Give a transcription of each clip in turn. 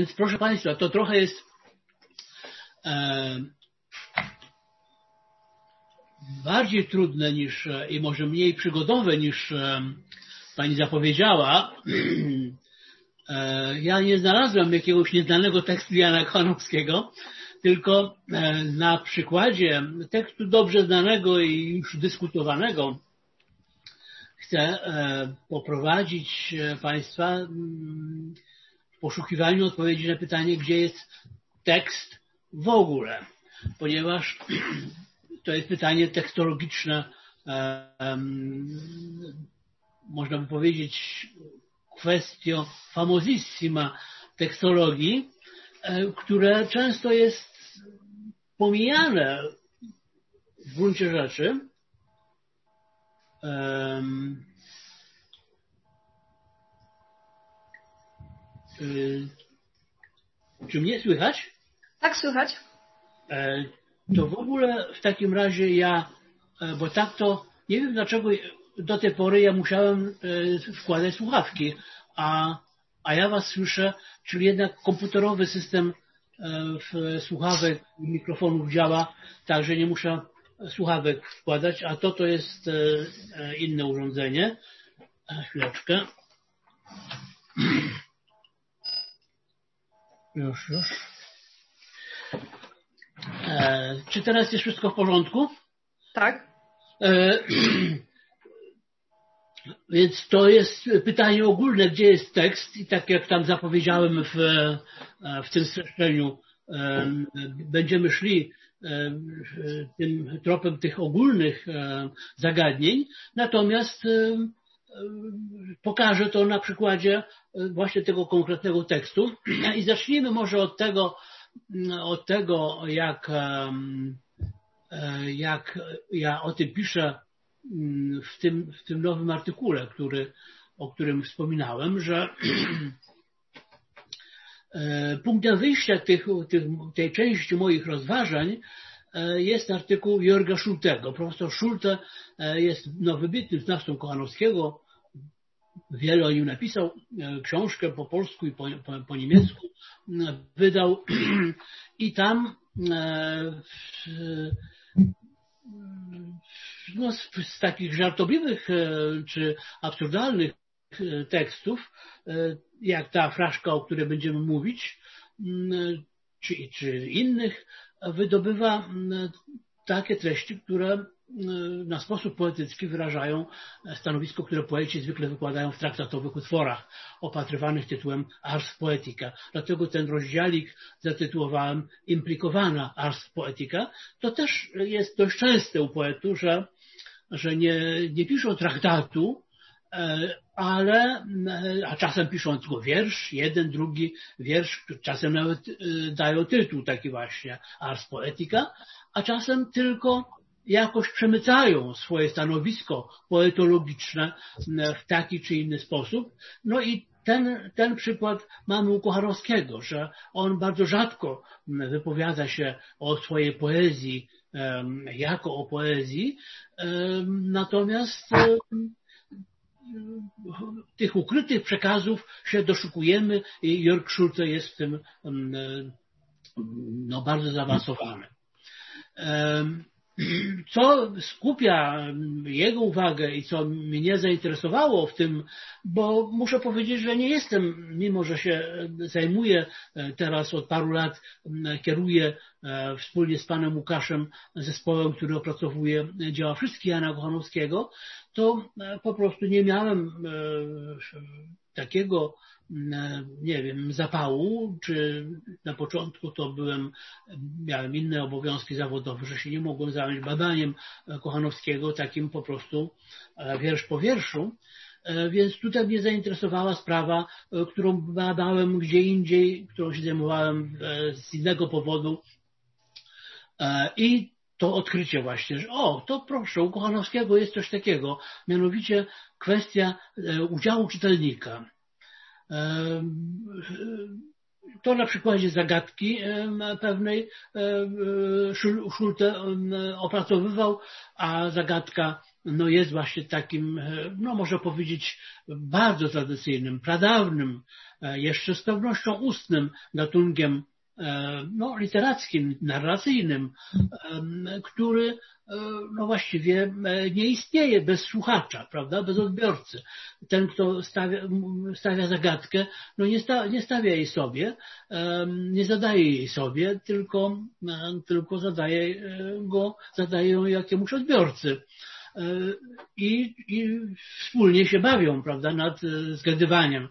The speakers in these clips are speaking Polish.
Więc proszę Państwa, to trochę jest e, bardziej trudne niż i może mniej przygodowe niż e, Pani zapowiedziała. E, ja nie znalazłem jakiegoś nieznanego tekstu Jana Kochanowskiego, tylko e, na przykładzie tekstu dobrze znanego i już dyskutowanego chcę e, poprowadzić Państwa poszukiwaniu odpowiedzi na pytanie, gdzie jest tekst w ogóle, ponieważ to jest pytanie tekstologiczne, można by powiedzieć, kwestią famosissima tekstologii, które często jest pomijane w gruncie rzeczy. Czy mnie słychać? Tak, słychać. To w ogóle w takim razie ja, bo tak to nie wiem dlaczego do tej pory ja musiałem wkładać słuchawki, a, a ja was słyszę, czyli jednak komputerowy system w słuchawek mikrofonów działa, także nie muszę słuchawek wkładać, a to to jest inne urządzenie. Chwileczkę. Już, już. E, czy teraz jest wszystko w porządku? Tak. E, więc to jest pytanie ogólne, gdzie jest tekst i tak jak tam zapowiedziałem w, w tym streszczeniu, będziemy szli tym tropem tych ogólnych zagadnień, natomiast pokażę to na przykładzie właśnie tego konkretnego tekstu. I zacznijmy może od tego, od tego jak, jak ja o tym piszę w tym, w tym nowym artykule, który, o którym wspominałem, że punktem wyjścia tych, tych, tej części moich rozważań jest artykuł Jorga Schultego. Profesor Schulte jest no, wybitnym znawcą Kochanowskiego. Wiele o nim napisał, książkę po polsku i po, po, po niemiecku wydał i tam no, z, z takich żartobliwych czy absurdalnych tekstów, jak ta fraszka, o której będziemy mówić, czy, czy innych, wydobywa takie treści, które na sposób poetycki wyrażają stanowisko, które poeci zwykle wykładają w traktatowych utworach opatrywanych tytułem Ars Poetica. Dlatego ten rozdziałik zatytułowałem Implikowana Ars Poetica. To też jest dość częste u poetów, że, że nie, nie piszą traktatu, ale, a czasem piszą tylko wiersz, jeden, drugi wiersz, czasem nawet dają tytuł taki właśnie Ars Poetica, a czasem tylko jakoś przemycają swoje stanowisko poetologiczne w taki czy inny sposób. No i ten, ten przykład mamy u Kochanowskiego, że on bardzo rzadko wypowiada się o swojej poezji jako o poezji, natomiast tych ukrytych przekazów się doszukujemy i Jörg Schulte jest w tym no, bardzo zaawansowany. Co skupia jego uwagę i co mnie zainteresowało w tym, bo muszę powiedzieć, że nie jestem, mimo że się zajmuję teraz od paru lat, kieruję wspólnie z panem Łukaszem zespołem, który opracowuje dzieła wszystkich Jana Kochanowskiego, to po prostu nie miałem takiego nie wiem, zapału, czy na początku to byłem, miałem inne obowiązki zawodowe, że się nie mogłem zająć badaniem Kochanowskiego, takim po prostu wiersz po wierszu. Więc tutaj mnie zainteresowała sprawa, którą badałem gdzie indziej, którą się zajmowałem z innego powodu. I to odkrycie właśnie, że o, to proszę, u Kochanowskiego jest coś takiego, mianowicie kwestia udziału czytelnika. To na przykładzie zagadki pewnej Schulte opracowywał, a zagadka no jest właśnie takim, no można powiedzieć, bardzo tradycyjnym, pradawnym, jeszcze z pewnością ustnym gatunkiem no, literackim, narracyjnym, który no właściwie nie istnieje bez słuchacza, prawda, bez odbiorcy. Ten, kto stawia, stawia zagadkę, no nie, sta, nie stawia jej sobie, nie zadaje jej sobie, tylko, tylko zadaje go, zadaje ją jakiemuś odbiorcy. I, i wspólnie się bawią, prawda, nad zgadywaniem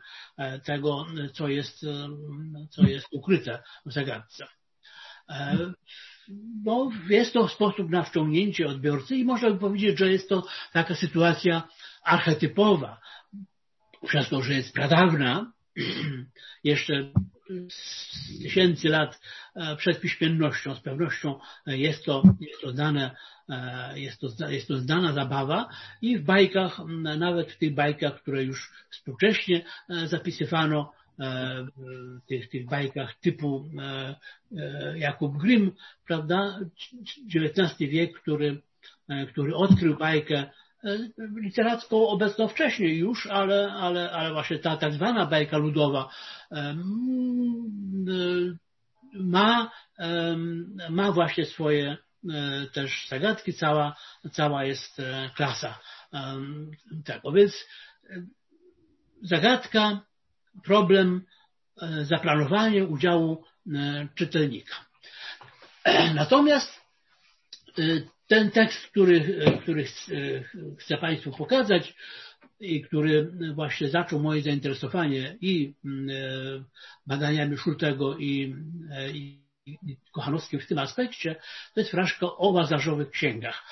tego, co jest, co jest ukryte w zagadce. No, jest to sposób na wciągnięcie odbiorcy i można by powiedzieć, że jest to taka sytuacja archetypowa. Przez to, że jest pradawna, jeszcze z tysięcy lat przed piśmiennością, z pewnością jest to, jest to dane, jest to, jest to znana zabawa i w bajkach, nawet w tych bajkach, które już współcześnie zapisywano, w tych, tych bajkach typu Jakub Grimm, prawda, XIX wiek, który, który odkrył bajkę literacką obecną wcześniej już, ale, ale, ale właśnie ta tak zwana bajka ludowa ma, ma właśnie swoje też zagadki, cała, cała jest klasa tego. Więc zagadka, problem, zaplanowanie udziału czytelnika. Natomiast ten tekst, który, który chcę Państwu pokazać i który właśnie zaczął moje zainteresowanie i badaniami Szultego i, i, Kochanowskim w tym aspekcie, to jest fraszka o łazarzowych księgach.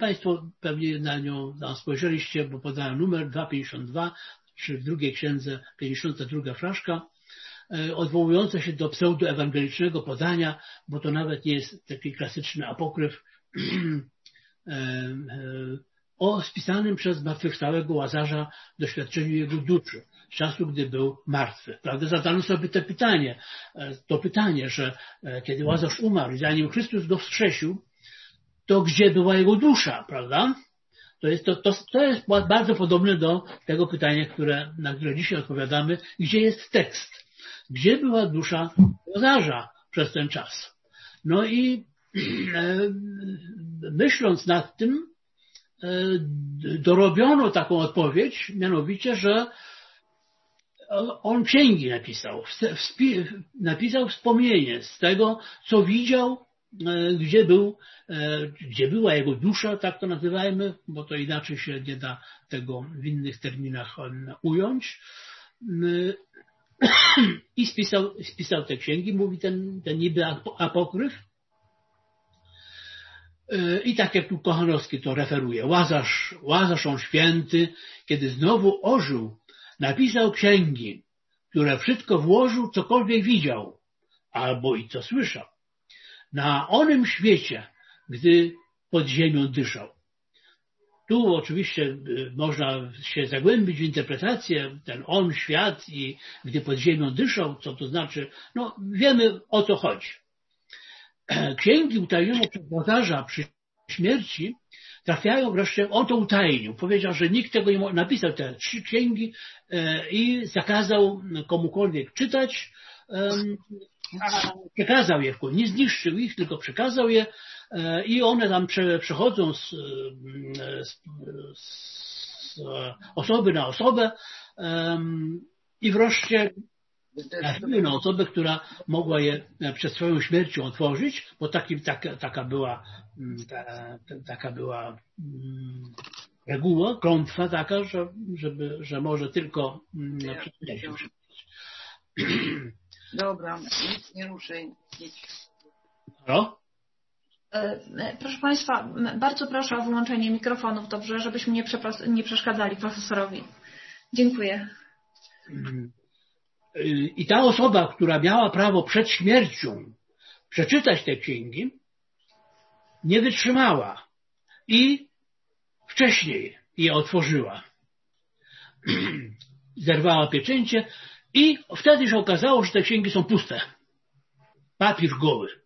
Państwo pewnie na nią spojrzeliście, bo podałem numer 252, czy w drugiej księdze 52 fraszka, odwołująca się do pseudoewangelicznego podania, bo to nawet nie jest taki klasyczny apokryf, o spisanym przez zmartwychwstałego Łazarza doświadczeniu jego duszy, z czasu, gdy był martwy. Prawda? Zadano sobie to pytanie, to pytanie, że kiedy Łazarz umarł zanim Chrystus go wskrzesił, to gdzie była jego dusza, prawda? To jest, to, to, to jest bardzo podobne do tego pytania, które, na które dzisiaj odpowiadamy, gdzie jest tekst? Gdzie była dusza Łazarza przez ten czas? No i myśląc nad tym, dorobiono taką odpowiedź, mianowicie, że on księgi napisał, napisał wspomnienie z tego, co widział, gdzie był, gdzie była jego dusza, tak to nazywajmy, bo to inaczej się nie da tego w innych terminach ująć. I spisał, spisał te księgi, mówi ten, ten niby apokryf, i tak jak tu Kochanowski to referuje, Łazarz, Łazarz on święty, kiedy znowu ożył, napisał księgi, które wszystko włożył, cokolwiek widział, albo i co słyszał. Na onym świecie, gdy pod ziemią dyszał. Tu oczywiście można się zagłębić w interpretację, ten on, świat i gdy pod ziemią dyszał, co to znaczy, no wiemy o co chodzi. księgi utajnione przez włodarza przy śmierci trafiają wreszcie, on to utajnił. Powiedział, że nikt tego nie napisał te trzy księgi i zakazał komukolwiek czytać. Przekazał je, nie zniszczył ich, tylko przekazał je i one tam przechodzą z, z, z osoby na osobę i wreszcie trafiły na osobę, która mogła je przed swoją śmiercią otworzyć, bo taki, taka, taka była, ta, taka była reguła, klątwa taka, że, żeby, że może tylko przeczytać. Dobra, nic nie ruszaj. Halo? Proszę Państwa, bardzo proszę o wyłączenie mikrofonów, dobrze, żebyśmy nie, nie przeszkadzali profesorowi. Dziękuję. I ta osoba, która miała prawo przed śmiercią przeczytać te księgi, nie wytrzymała i wcześniej je otworzyła. Zerwała pieczęcie i wtedy się okazało, że te księgi są puste. Papier goły.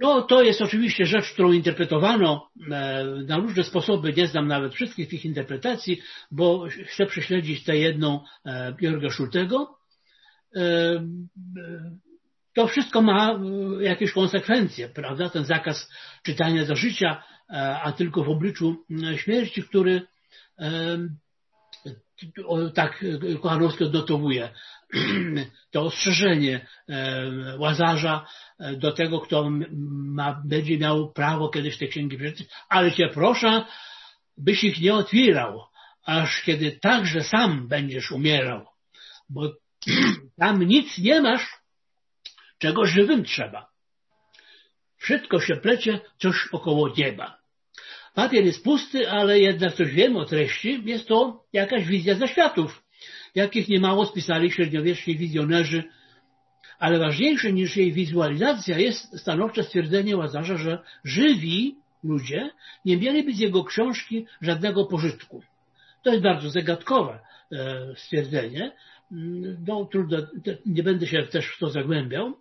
No, to jest oczywiście rzecz, którą interpretowano e, na różne sposoby. Nie znam nawet wszystkich tych interpretacji, bo chcę prześledzić tę jedną e, Jörga Schultego. E, to wszystko ma jakieś konsekwencje, prawda? Ten zakaz czytania za życia, a tylko w obliczu śmierci, który tak Kochanowski odnotowuje to ostrzeżenie e, Łazarza e, do tego, kto ma, będzie miał prawo kiedyś te księgi przeczytać, ale cię proszę, byś ich nie otwierał, aż kiedy także sam będziesz umierał, bo tam nic nie masz, czego żywym trzeba. Wszystko się plecie coś około nieba. Papier jest pusty, ale jednak coś wiemy o treści. Jest to jakaś wizja zaświatów, jakich niemało spisali średniowieczni wizjonerzy, ale ważniejsze niż jej wizualizacja jest stanowcze stwierdzenie Łazarza, że żywi ludzie nie mieliby z jego książki żadnego pożytku. To jest bardzo zagadkowe e, stwierdzenie. Mm, no, trudno, nie będę się też w to zagłębiał.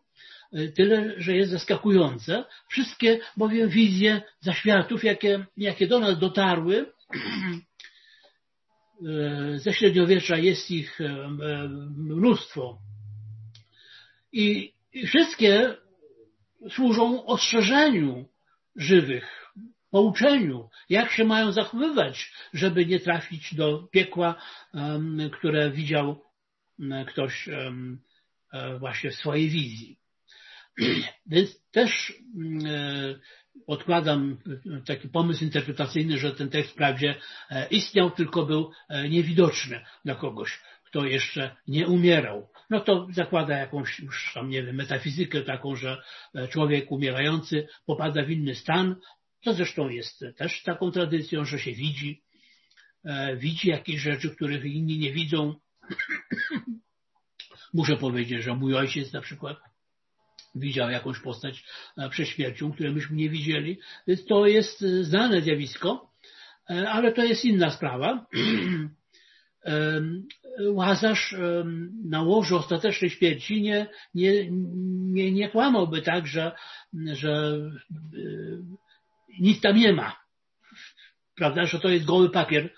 E, tyle, że jest zaskakujące. Wszystkie bowiem wizje zaświatów, jakie, jakie do nas dotarły, ze średniowiecza jest ich e, mnóstwo. I, wszystkie służą ostrzeżeniu żywych, pouczeniu, jak się mają zachowywać, żeby nie trafić do piekła, które widział ktoś właśnie w swojej wizji. Więc też e, odkładam taki pomysł interpretacyjny, że ten tekst wprawdzie e, istniał, tylko był e, niewidoczny dla kogoś, kto jeszcze nie umierał. No to zakłada jakąś już tam, nie wiem, metafizykę taką, że człowiek umierający popada w inny stan. To zresztą jest też taką tradycją, że się widzi, widzi jakieś rzeczy, których inni nie widzą. Muszę powiedzieć, że mój ojciec na przykład widział jakąś postać e, przed śmiercią, której myśmy nie widzieli. Więc to jest e, znane zjawisko, e, ale to jest inna sprawa. Łazarz na łożu ostatecznej śmierci nie, nie, nie, nie kłamałby tak, że, że nic tam nie ma. Prawda, że to jest goły papier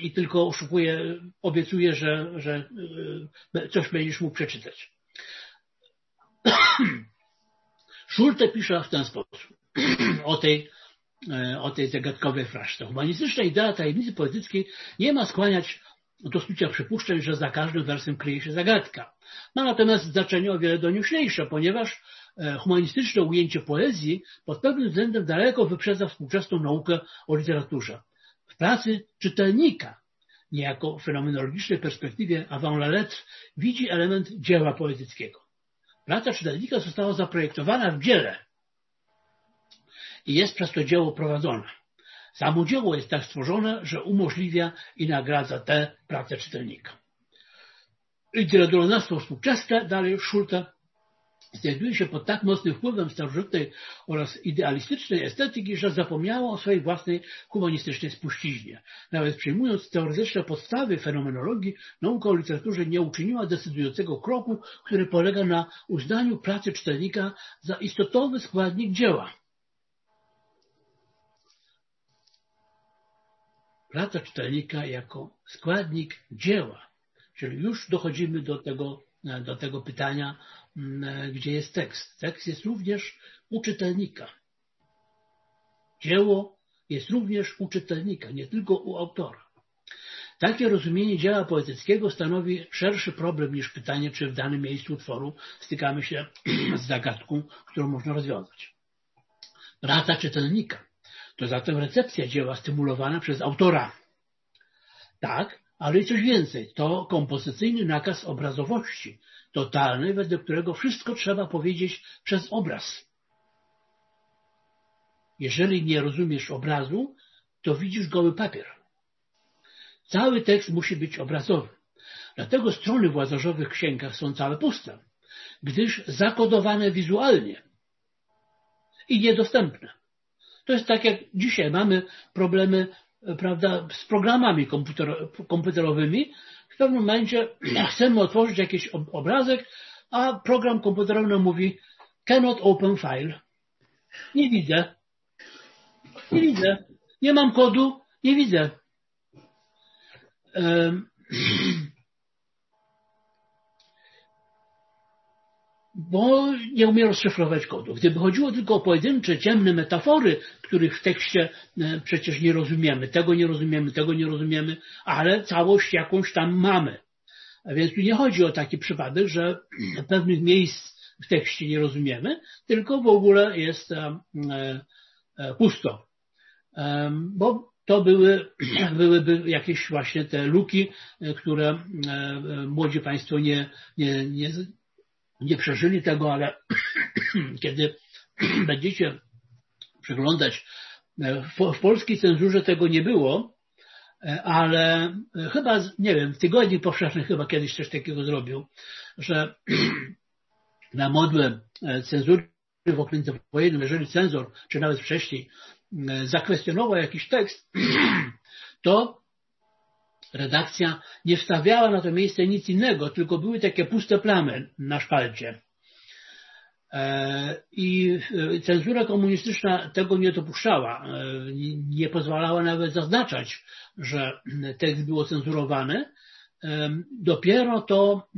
i tylko oszukuje, obiecuje, że, że coś będziesz mógł przeczytać. Schulte pisze w ten sposób o tej, e, o tej zagadkowej fraszce. Humanistyczna idea tajemnicy poetyckiej nie ma skłaniać do snucia przypuszczeń, że za każdym wersem kryje się zagadka. Ma natomiast znaczenie o wiele doniuślejsze, ponieważ e, humanistyczne ujęcie poezji pod pewnym względem daleko wyprzedza współczesną naukę o literaturze. W pracy czytelnika, niejako fenomenologicznej perspektywie avant la lettre, widzi element dzieła poetyckiego. Praca czytelnika została zaprojektowana w dziele i jest przez to dzieło prowadzone. Samo dzieło jest tak stworzone, że umożliwia i nagradza tę pracę czytelnika. Literaturnawstwo współczesne, dalej Schulte, znajduje się pod tak mocnym wpływem starożytnej oraz idealistycznej estetyki, że zapomniało o swojej własnej humanistycznej spuściźnie. Nawet przyjmując teoretyczne podstawy fenomenologii, nauka o literaturze nie uczyniła decydującego kroku, który polega na uznaniu pracy czytelnika za istotowy składnik dzieła. Praca czytelnika jako składnik dzieła. Czyli już dochodzimy do tego, do tego pytania, Mm, e, gdzie jest tekst. Tekst jest również u czytelnika. Dzieło jest również u czytelnika, nie tylko u autora. Takie rozumienie dzieła poetyckiego stanowi szerszy problem niż pytanie, czy w danym miejscu utworu stykamy się z zagadką, którą można rozwiązać. Praca czytelnika to zatem recepcja dzieła stymulowana przez autora. Tak, ale i coś więcej. To kompozycyjny nakaz obrazowości, totalny, wedle którego wszystko trzeba powiedzieć przez obraz. Jeżeli nie rozumiesz obrazu, to widzisz goły papier. Cały tekst musi być obrazowy. Dlatego strony w łazarzowych księgach są całe puste, gdyż zakodowane wizualnie i niedostępne. To jest tak jak dzisiaj mamy problemy prawda, z programami komputerowymi, w pewnym momencie chcemy otworzyć jakiś obrazek, a program komputerowy nam mówi cannot open file. Nie widzę. Nie widzę. Nie mam kodu, nie widzę. bo nie umie rozszyfrować kodu. Gdyby chodziło tylko o pojedyncze, ciemne metafory, których w tekście e, przecież nie rozumiemy, tego nie rozumiemy, tego nie rozumiemy, ale całość jakąś tam mamy. A więc tu nie chodzi o taki przypadek, że pewnych miejsc w tekście nie rozumiemy, tylko w ogóle jest e, e, pusto. Bo to były, byłyby jakieś właśnie te luki, które młodzi Państwo nie, nie, nie, nie przeżyli tego, ale kiedy będziecie przeglądać, e, w, polskiej cenzurze tego nie było, e, ale e, chyba, nie wiem, w Tygodniu Powszechnym chyba kiedyś coś takiego zrobił, że na modłę cenzury w okręcie wojennym, jeżeli cenzor, czy nawet wcześniej, zakwestionował jakiś tekst, to redakcja nie wstawiała na to miejsce nic innego, tylko były takie puste plamy na szpalcie. E, I e, cenzura komunistyczna tego nie dopuszczała. E, nie pozwalała nawet zaznaczać, że tekst był cenzurowany. Dopiero to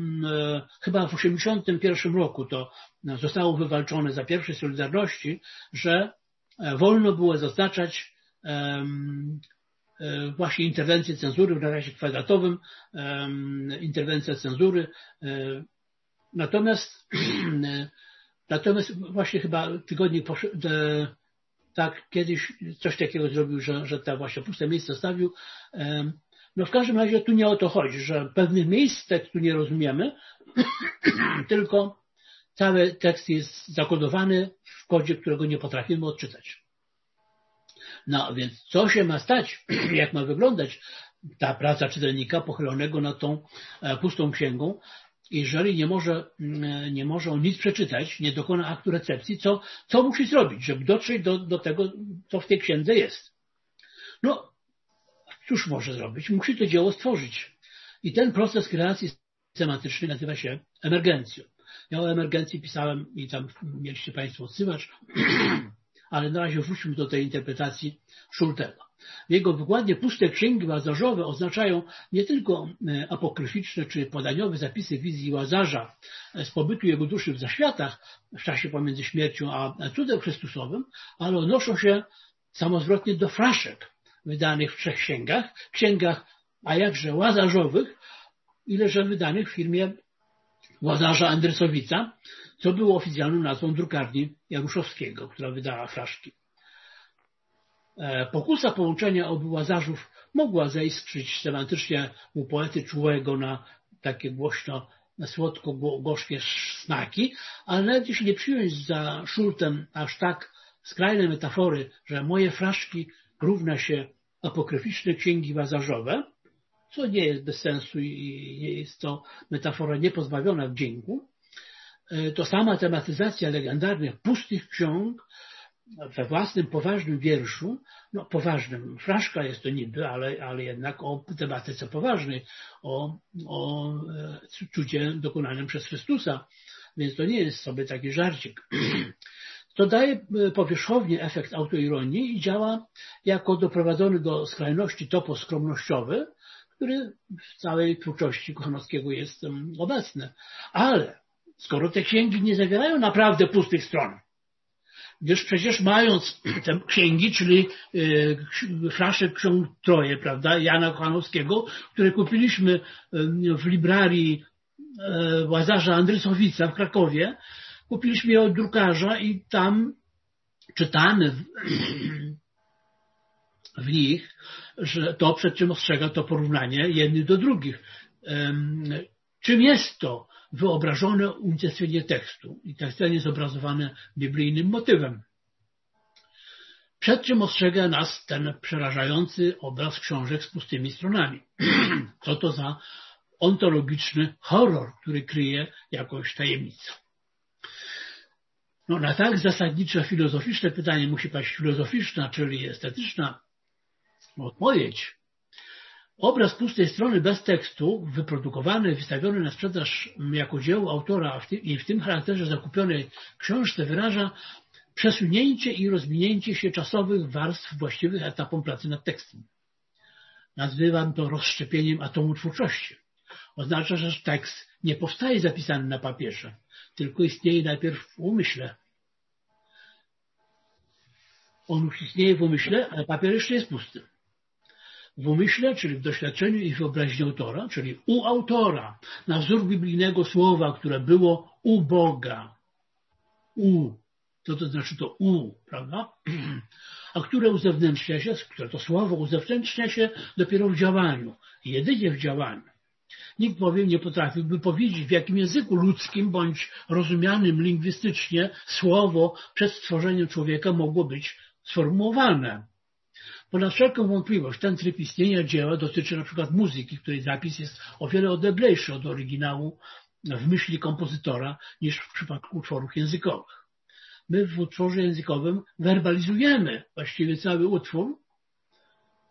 chyba w 1981 roku to zostało wywalczone za pierwszej Solidarności, że wolno było zaznaczać właśnie interwencję cenzury w nawiasie kwadratowym, interwencja cenzury. E, natomiast, e, natomiast właśnie chyba tygodnik tak kiedyś coś takiego zrobił, że, że te właśnie puste miejsce stawił. No w każdym razie tu nie o to chodzi, że pewnych miejsc tekstu nie rozumiemy, tylko cały tekst jest zakodowany w kodzie, którego nie potrafimy odczytać. No więc co się ma stać, jak ma wyglądać ta praca czytelnika pochylonego nad tą e, pustą księgą, jeżeli nie może, mm, nie może on nic przeczytać, nie dokona aktu recepcji, co, co musi zrobić, żeby dotrzeć do, do tego, co w tej księdze jest? No, cóż może zrobić? Musi to dzieło stworzyć. I ten proces kreacji semantycznej nazywa się emergencją. Ja o emergencji pisałem i tam mieliście Państwo odsyłacz. ale na razie wróćmy do tej interpretacji Schultego. W jego wykładzie puste księgi łazarzowe oznaczają nie tylko e, apokryficzne czy podaniowe zapisy wizji Łazarza z pobytu jego duszy w zaświatach w czasie pomiędzy śmiercią a cudem Chrystusowym, ale odnoszą się samozwrotnie do fraszek wydanych w trzech księgach, księgach a jakże łazarzowych, ileże wydanych w firmie Łazarza Andrysowica, co było oficjalną nazwą drukarni Jaruszowskiego, która wydała fraszki. E, pokusa połączenia obu Łazarzów mogła zaiskrzyć semantycznie u poety czułego na takie głośno, słodko-gorzkie snaki, ale nawet jeśli nie przyjąć za szultem aż tak skrajne metafory, że moje fraszki równa się apokryficzne księgi łazarzowe, co nie jest bez sensu i nie jest to metafora niepozbawiona wdzięku, to sama tematyzacja legendarnych pustych ksiąg we własnym poważnym wierszu, no poważnym, fraszka jest to niby, ale, ale jednak o tematyce poważnej, o, o e, cudzie dokonanym przez Chrystusa, więc to nie jest sobie taki żarcik. To daje e, powierzchownie efekt autoironii i działa jako doprowadzony do skrajności topos skromnościowy, który w całej twórczości Kochanowskiego jest obecny. Ale skoro te księgi nie zawierają naprawdę pustych stron, gdyż przecież mając te księgi, czyli e, flaszek ksiąg troje, prawda, Jana Kochanowskiego, które kupiliśmy w librarii e, Łazarza Andrysowica w Krakowie, kupiliśmy je od drukarza i tam czytamy w, w nich że to, przed czym ostrzega to porównanie jednych do drugich. Czym jest to wyobrażone unicestwienie tekstu? I ten scen jest obrazowany biblijnym motywem. Przed czym ostrzega nas ten przerażający obraz książek z pustymi stronami? Co to za ontologiczny horror, który kryje jakąś tajemnicę? No, na tak zasadnicze filozoficzne pytanie musi paść filozoficzna, czyli estetyczna odpowiedź. Obraz pustej strony bez tekstu, wyprodukowany, wystawiony na sprzedaż jako dzieło autora i w tym charakterze zakupionej książce wyraża przesunięcie i rozwinięcie się czasowych warstw właściwych etapom pracy nad tekstem. Nazywam to rozszczepieniem atomu twórczości. Oznacza, że tekst nie powstaje zapisany na papierze, tylko istnieje najpierw w umyśle. On istnieje w umyśle, ale papier jeszcze jest pusty. W umyśle, czyli w doświadczeniu i wyobraźni autora, czyli u autora, na wzór biblijnego słowa, które było u Boga. U. Co to znaczy to u, prawda? A które uzewnętrznia się, które to słowo uzewnętrznia się dopiero w działaniu. Jedynie w działaniu. Nikt bowiem nie potrafiłby powiedzieć, w jakim języku ludzkim bądź rozumianym lingwistycznie słowo przed stworzeniem człowieka mogło być sformułowane. Ponad wszelką wątpliwość ten tryb istnienia dzieła dotyczy na przykład muzyki, której zapis jest o wiele odeblejszy od oryginału w myśli kompozytora niż w przypadku utworów językowych. My w utworze językowym werbalizujemy właściwie cały utwór,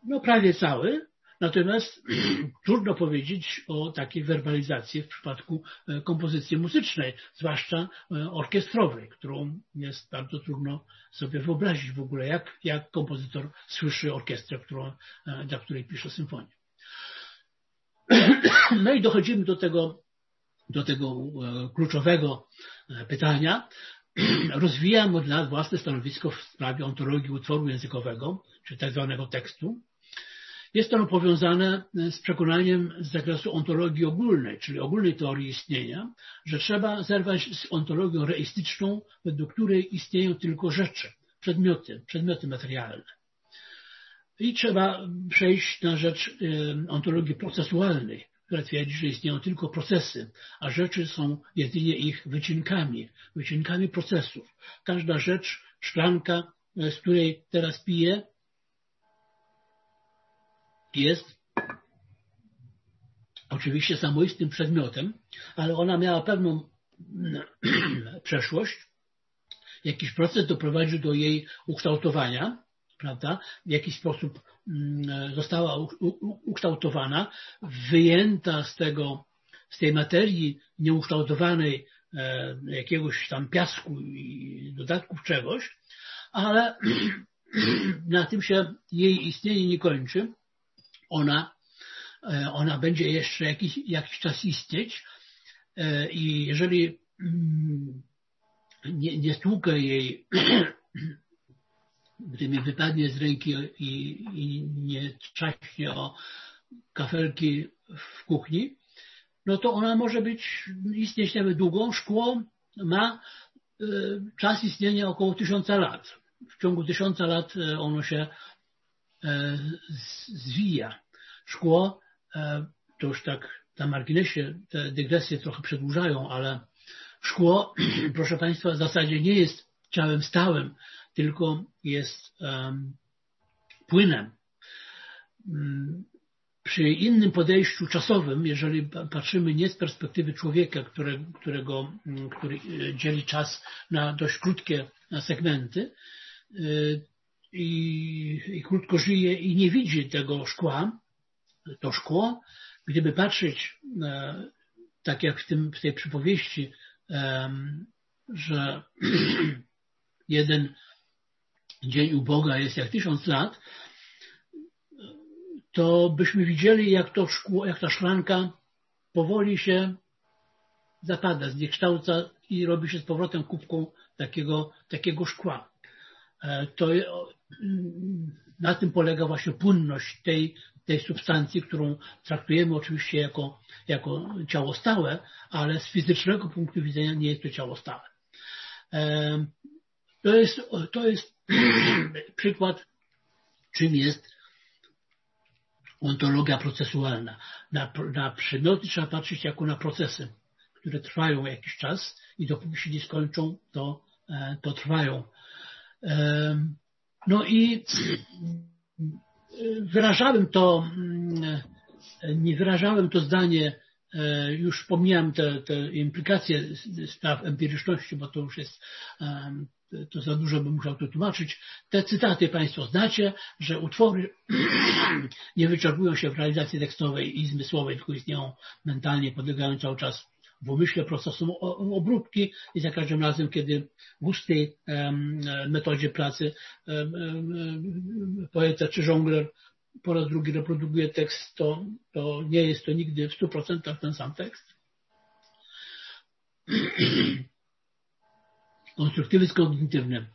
no prawie cały, Natomiast trudno powiedzieć o takiej werbalizacji w przypadku e, kompozycji muzycznej, zwłaszcza e, orkiestrowej, którą jest bardzo trudno sobie wyobrazić w ogóle, jak, jak kompozytor słyszy orkiestrę, którą, e, dla której pisze symfonię. No i dochodzimy do tego, do tego kluczowego pytania. Rozwijam od lat własne stanowisko w sprawie ontologii utworu językowego, czy tak zwanego tekstu. Jest ono powiązane e, z przekonaniem z zakresu ontologii ogólnej, czyli ogólnej teorii istnienia, że trzeba zerwać z ontologią reistyczną, według której istnieją tylko rzeczy, przedmioty, przedmioty materialne. I trzeba przejść na rzecz e, ontologii procesualnej, która twierdzi, że istnieją tylko procesy, a rzeczy są jedynie ich wycinkami, wycinkami procesów. Każda rzecz, szklanka, e, z której teraz piję, jest oczywiście samoistnym przedmiotem, ale ona miała pewną przeszłość. Jakiś proces doprowadził do jej ukształtowania, prawda? W jakiś sposób mm, została ukształtowana, wyjęta z tego, z tej materii nieukształtowanej e, jakiegoś tam piasku i dodatków czegoś, ale na tym się jej istnienie nie kończy ona, e, ona będzie jeszcze jakiś, jakiś czas istnieć e, i jeżeli mm, nie, nie stłukę jej, gdy mi wypadnie z ręki i, i nie trzaśnie o kafelki w kuchni, no to ona może być, istnieć nawet długo. Szkło ma e, czas istnienia około tysiąca lat. W ciągu tysiąca lat ono się zwija. Szkło, e, to już tak na marginesie te dygresje trochę przedłużają, ale szkło, proszę Państwa, w zasadzie nie jest ciałem stałym, tylko jest płynem. Mm, przy innym podejściu czasowym, jeżeli patrzymy nie z perspektywy człowieka, które, którego, mm, który e, dzieli czas na dość krótkie segmenty, i, i krótko żyje i nie widzi tego szkła, to szkło, gdyby patrzeć e, tak jak w, tym, w tej przypowieści, że jeden dzień u Boga jest jak tysiąc lat, to byśmy widzieli, jak to szkło, jak ta szklanka powoli się zapada, zniekształca i robi się z powrotem kubką takiego, takiego szkła. E, to na tym polega właśnie płynność tej, tej substancji, którą traktujemy oczywiście jako, jako ciało stałe, ale z fizycznego punktu widzenia nie jest to ciało stałe. E, to jest, to jest przykład, czym jest ontologia procesualna. Na, na przedmioty trzeba patrzeć jako na procesy, które trwają jakiś czas i dopóki się nie skończą, to, e, to trwają. No i wyrażałem to, nie wyrażałem to zdanie, e, już pomijam te, te implikacje spraw empiryczności, bo to już jest, to za dużo bym musiał to tłumaczyć. Te cytaty Państwo znacie, że utwory nie wyczerpują się w realizacji tekstowej i zmysłowej, tylko istnieją mentalnie, podlegają cały czas w umyśle procesem obróbki i za każdym razem, kiedy w ustej metodzie pracy poeta czy żongler po raz drugi reprodukuje tekst, to, to nie jest to nigdy w 100% ten sam tekst. Konstruktywizm kognitywny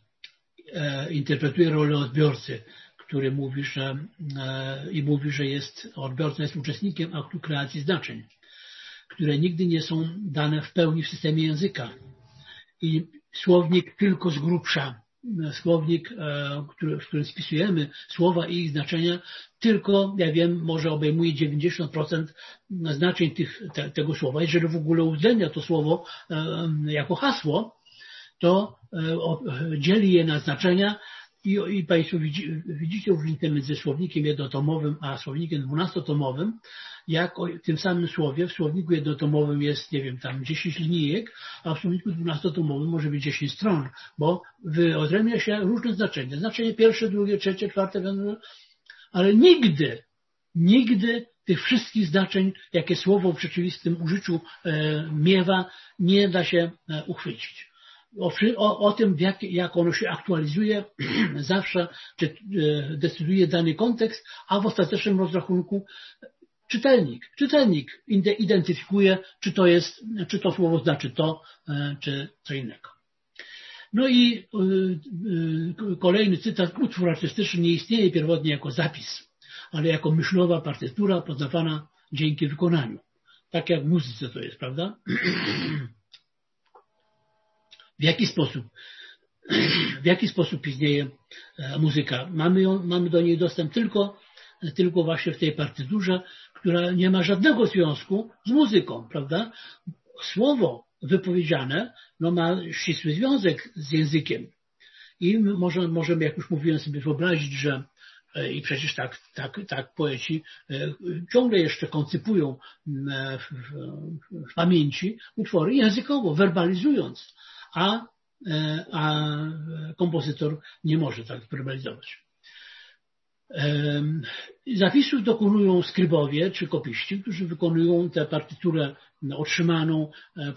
e, interpretuje rolę odbiorcy, który mówi, że e, i mówi, że jest odbiorca jest uczestnikiem aktu kreacji znaczeń, które nigdy nie są dane w pełni w systemie języka. I słownik tylko z grubsza, słownik, e, który, w którym spisujemy słowa i ich znaczenia, tylko, ja wiem, może obejmuje 90% znaczeń tych, te, tego słowa. Jeżeli w ogóle uwzględnia to słowo jako hasło, to e, dzieli je na znaczenia i, i Państwo widzi, widzicie różnicę między słownikiem jednotomowym a słownikiem dwunastotomowym, jak o tym samym słowie w słowniku jednotomowym jest, nie wiem, tam 10 linijek, a w słowniku dwunastotomowym może być 10 stron, bo wyodrębnia się różne znaczenia. Znaczenie pierwsze, drugie, trzecie, czwarte, ale nigdy, nigdy tych wszystkich znaczeń, jakie słowo w rzeczywistym użyciu e, miewa, nie da się e, uchwycić o, o, o tym, jak, jak ono się aktualizuje, zawsze czy, e, decyduje dany kontekst, a w ostatecznym rozrachunku czytelnik, czytelnik identyfikuje, czy to jest, czy to słowo znaczy to, e, czy co innego. No i e, kolejny cytat, utwór artystyczny nie istnieje pierwotnie jako zapis, ale jako myślowa partytura poznawana dzięki wykonaniu. Tak jak w muzyce to jest, prawda? W jaki sposób? W jaki sposób istnieje e, muzyka? Mamy, ją, mamy do niej dostęp tylko, tylko właśnie w tej partyturze, która nie ma żadnego związku z muzyką, prawda? Słowo wypowiedziane no, ma ścisły związek z językiem. I może, możemy, jak już mówiłem, sobie wyobrazić, że e, i przecież tak, tak, tak poeci e, ciągle jeszcze koncypują w, w, w pamięci utwory językowo, werbalizując a, e, a kompozytor nie może tak verbalizować. Zapisów dokonują skrybowie czy kopiści, którzy wykonują tę partyturę otrzymaną e,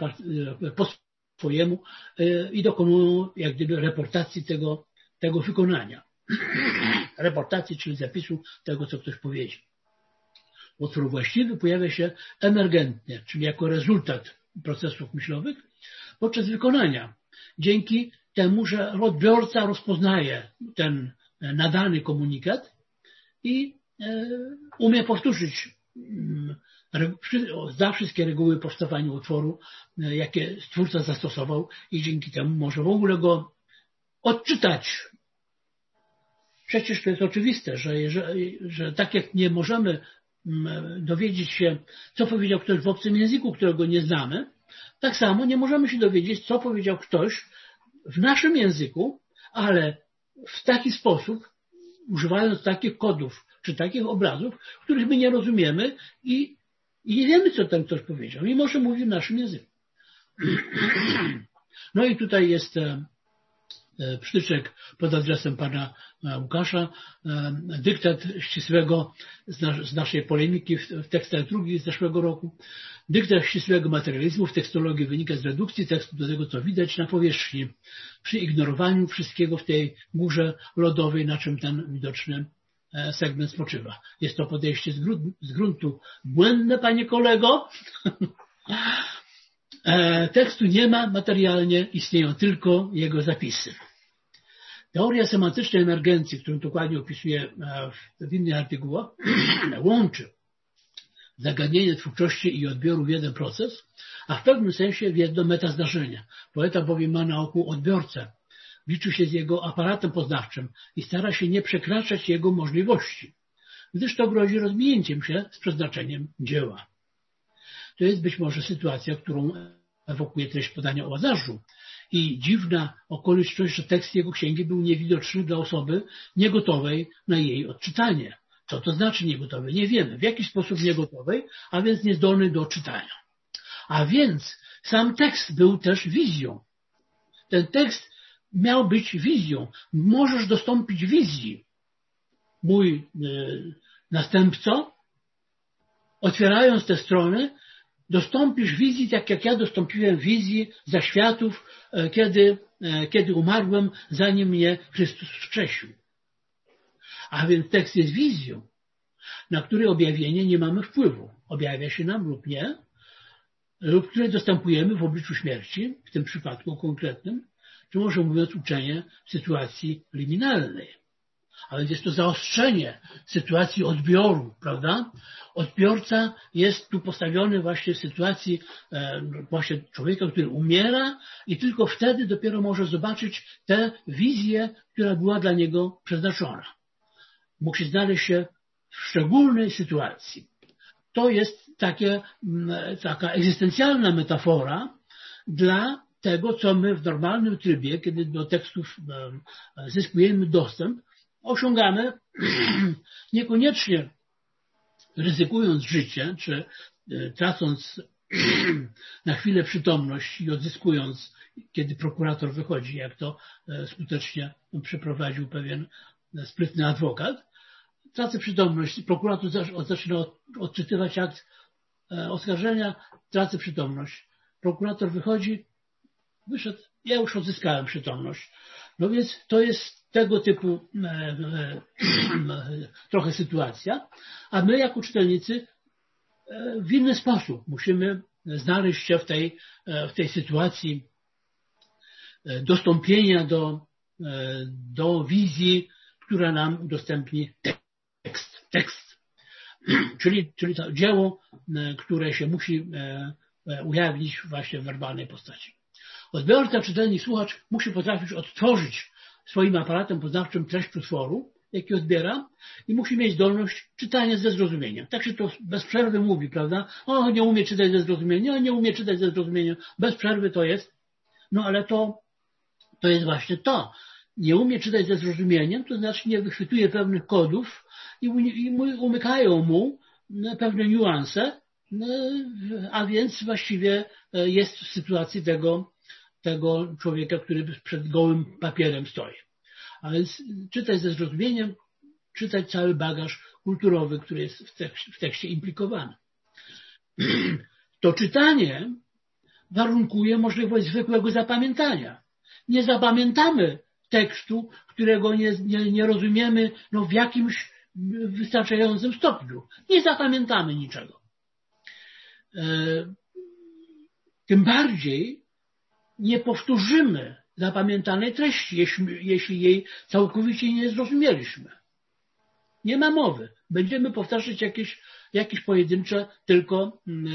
e, po swojemu i dokonują jak gdyby reportacji tego, tego wykonania. reportacji, czyli zapisu tego, co ktoś powiedział. Utwór właściwy pojawia się emergentnie, czyli jako rezultat procesów myślowych, podczas wykonania. Dzięki temu, że odbiorca rozpoznaje ten nadany komunikat i e, umie powtórzyć, mm, zna wszystkie reguły powstawania utworu, e, jakie stwórca zastosował i dzięki temu może w ogóle go odczytać. Przecież to jest oczywiste, że, że, że tak jak nie możemy dowiedzieć się, co powiedział ktoś w obcym języku, którego nie znamy, tak samo nie możemy się dowiedzieć, co powiedział ktoś w naszym języku, ale w taki sposób, używając takich kodów czy takich obrazów, których my nie rozumiemy i, i nie wiemy, co ten ktoś powiedział, mimo że mówi w naszym języku. No i tutaj jest e, przytyczek pod adresem pana e, Łukasza, dyktat ścisłego z naszej polemiki w tekstach drugi z zeszłego roku. Dyktat ścisłego materializmu w tekstologii wynika z redukcji tekstu do tego, co widać na powierzchni, przy ignorowaniu wszystkiego w tej górze lodowej, na czym ten widoczny e, segment spoczywa. Jest to podejście z gruntu błędne, panie kolego. E, tekstu nie ma materialnie, istnieją tylko jego zapisy. Teoria semantycznej emergencji, którą dokładnie opisuję e, w innych artykułach, łączy zagadnienie twórczości i odbioru w jeden proces, a w pewnym sensie w jedno metazdarzenie. Poeta bowiem ma na oku odbiorcę, liczy się z jego aparatem poznawczym i stara się nie przekraczać jego możliwości, gdyż to grozi rozminięciem się z przeznaczeniem dzieła. To jest być może sytuacja, którą ewokuje treść podania o Łazarzu i dziwna okoliczność, że tekst jego księgi był niewidoczny dla osoby niegotowej na jej odczytanie. Co to znaczy niegotowy? Nie wiemy. W jaki sposób niegotowej, a więc niezdolny do czytania. A więc sam tekst był też wizją. Ten tekst miał być wizją. Możesz dostąpić wizji. Mój y, następco, otwierając te strony, dostąpisz wizji, tak jak ja dostąpiłem wizji zaświatów, e, kiedy, e, kiedy umarłem, zanim mnie Chrystus wskrzesił. A więc tekst jest wizją, na której objawienie nie mamy wpływu. Objawia się nam lub nie, lub które dostępujemy w obliczu śmierci, w tym przypadku konkretnym, czy może mówiąc uczenie w sytuacji liminalnej. A więc jest to zaostrzenie sytuacji odbioru, prawda? Odbiorca jest tu postawiony właśnie w sytuacji e, właśnie człowieka, który umiera i tylko wtedy dopiero może zobaczyć tę wizję, która była dla niego przeznaczona. Musi znaleźć się w szczególnej sytuacji. To jest takie, taka egzystencjalna metafora dla tego, co my w normalnym trybie, kiedy do tekstów zyskujemy dostęp, osiągamy niekoniecznie ryzykując życie, czy e, tracąc na chwilę przytomność i odzyskując, kiedy prokurator wychodzi, jak to e, skutecznie przeprowadził pewien e, sprytny adwokat, tracę przytomność, prokurator zaczyna odczytywać akt oskarżenia, tracę przytomność. Prokurator wychodzi, wyszedł, ja już odzyskałem przytomność. No więc to jest tego typu e, e, trochę sytuacja, a my jako czytelnicy e, w inny sposób musimy znaleźć się w tej, w tej sytuacji dostąpienia do, do wizji, która nam udostępni tekst. tekst. Czyli, czyli to dzieło, które się musi ujawnić właśnie w werbalnej postaci. Odbiorca, czytelnik, słuchacz musi potrafić odtworzyć swoim aparatem poznawczym treść utworu, jaki odbiera i musi mieć zdolność czytania ze zrozumieniem. Tak się to bez przerwy mówi, prawda? O, nie umie czytać ze zrozumieniem, nie umie czytać ze zrozumieniem. Bez przerwy to jest. No ale to, to jest właśnie to. Nie umie czytać ze zrozumieniem, to znaczy nie wychwytuje pewnych kodów i, i umykają mu pewne niuanse, a więc właściwie e, jest w sytuacji tego tego człowieka, który przed gołym papierem stoi. A więc czytać ze zrozumieniem, czytać cały bagaż kulturowy, który jest w tekście, w tekście implikowany. To czytanie warunkuje możliwość zwykłego zapamiętania. Nie zapamiętamy tekstu, którego nie, nie, nie rozumiemy no, w jakimś wystarczającym stopniu. Nie zapamiętamy niczego. E, tym bardziej nie powtórzymy zapamiętanej treści, jeśli, jeśli jej całkowicie nie zrozumieliśmy. Nie ma mowy. Będziemy powtarzać jakieś, jakieś pojedyncze tylko mm,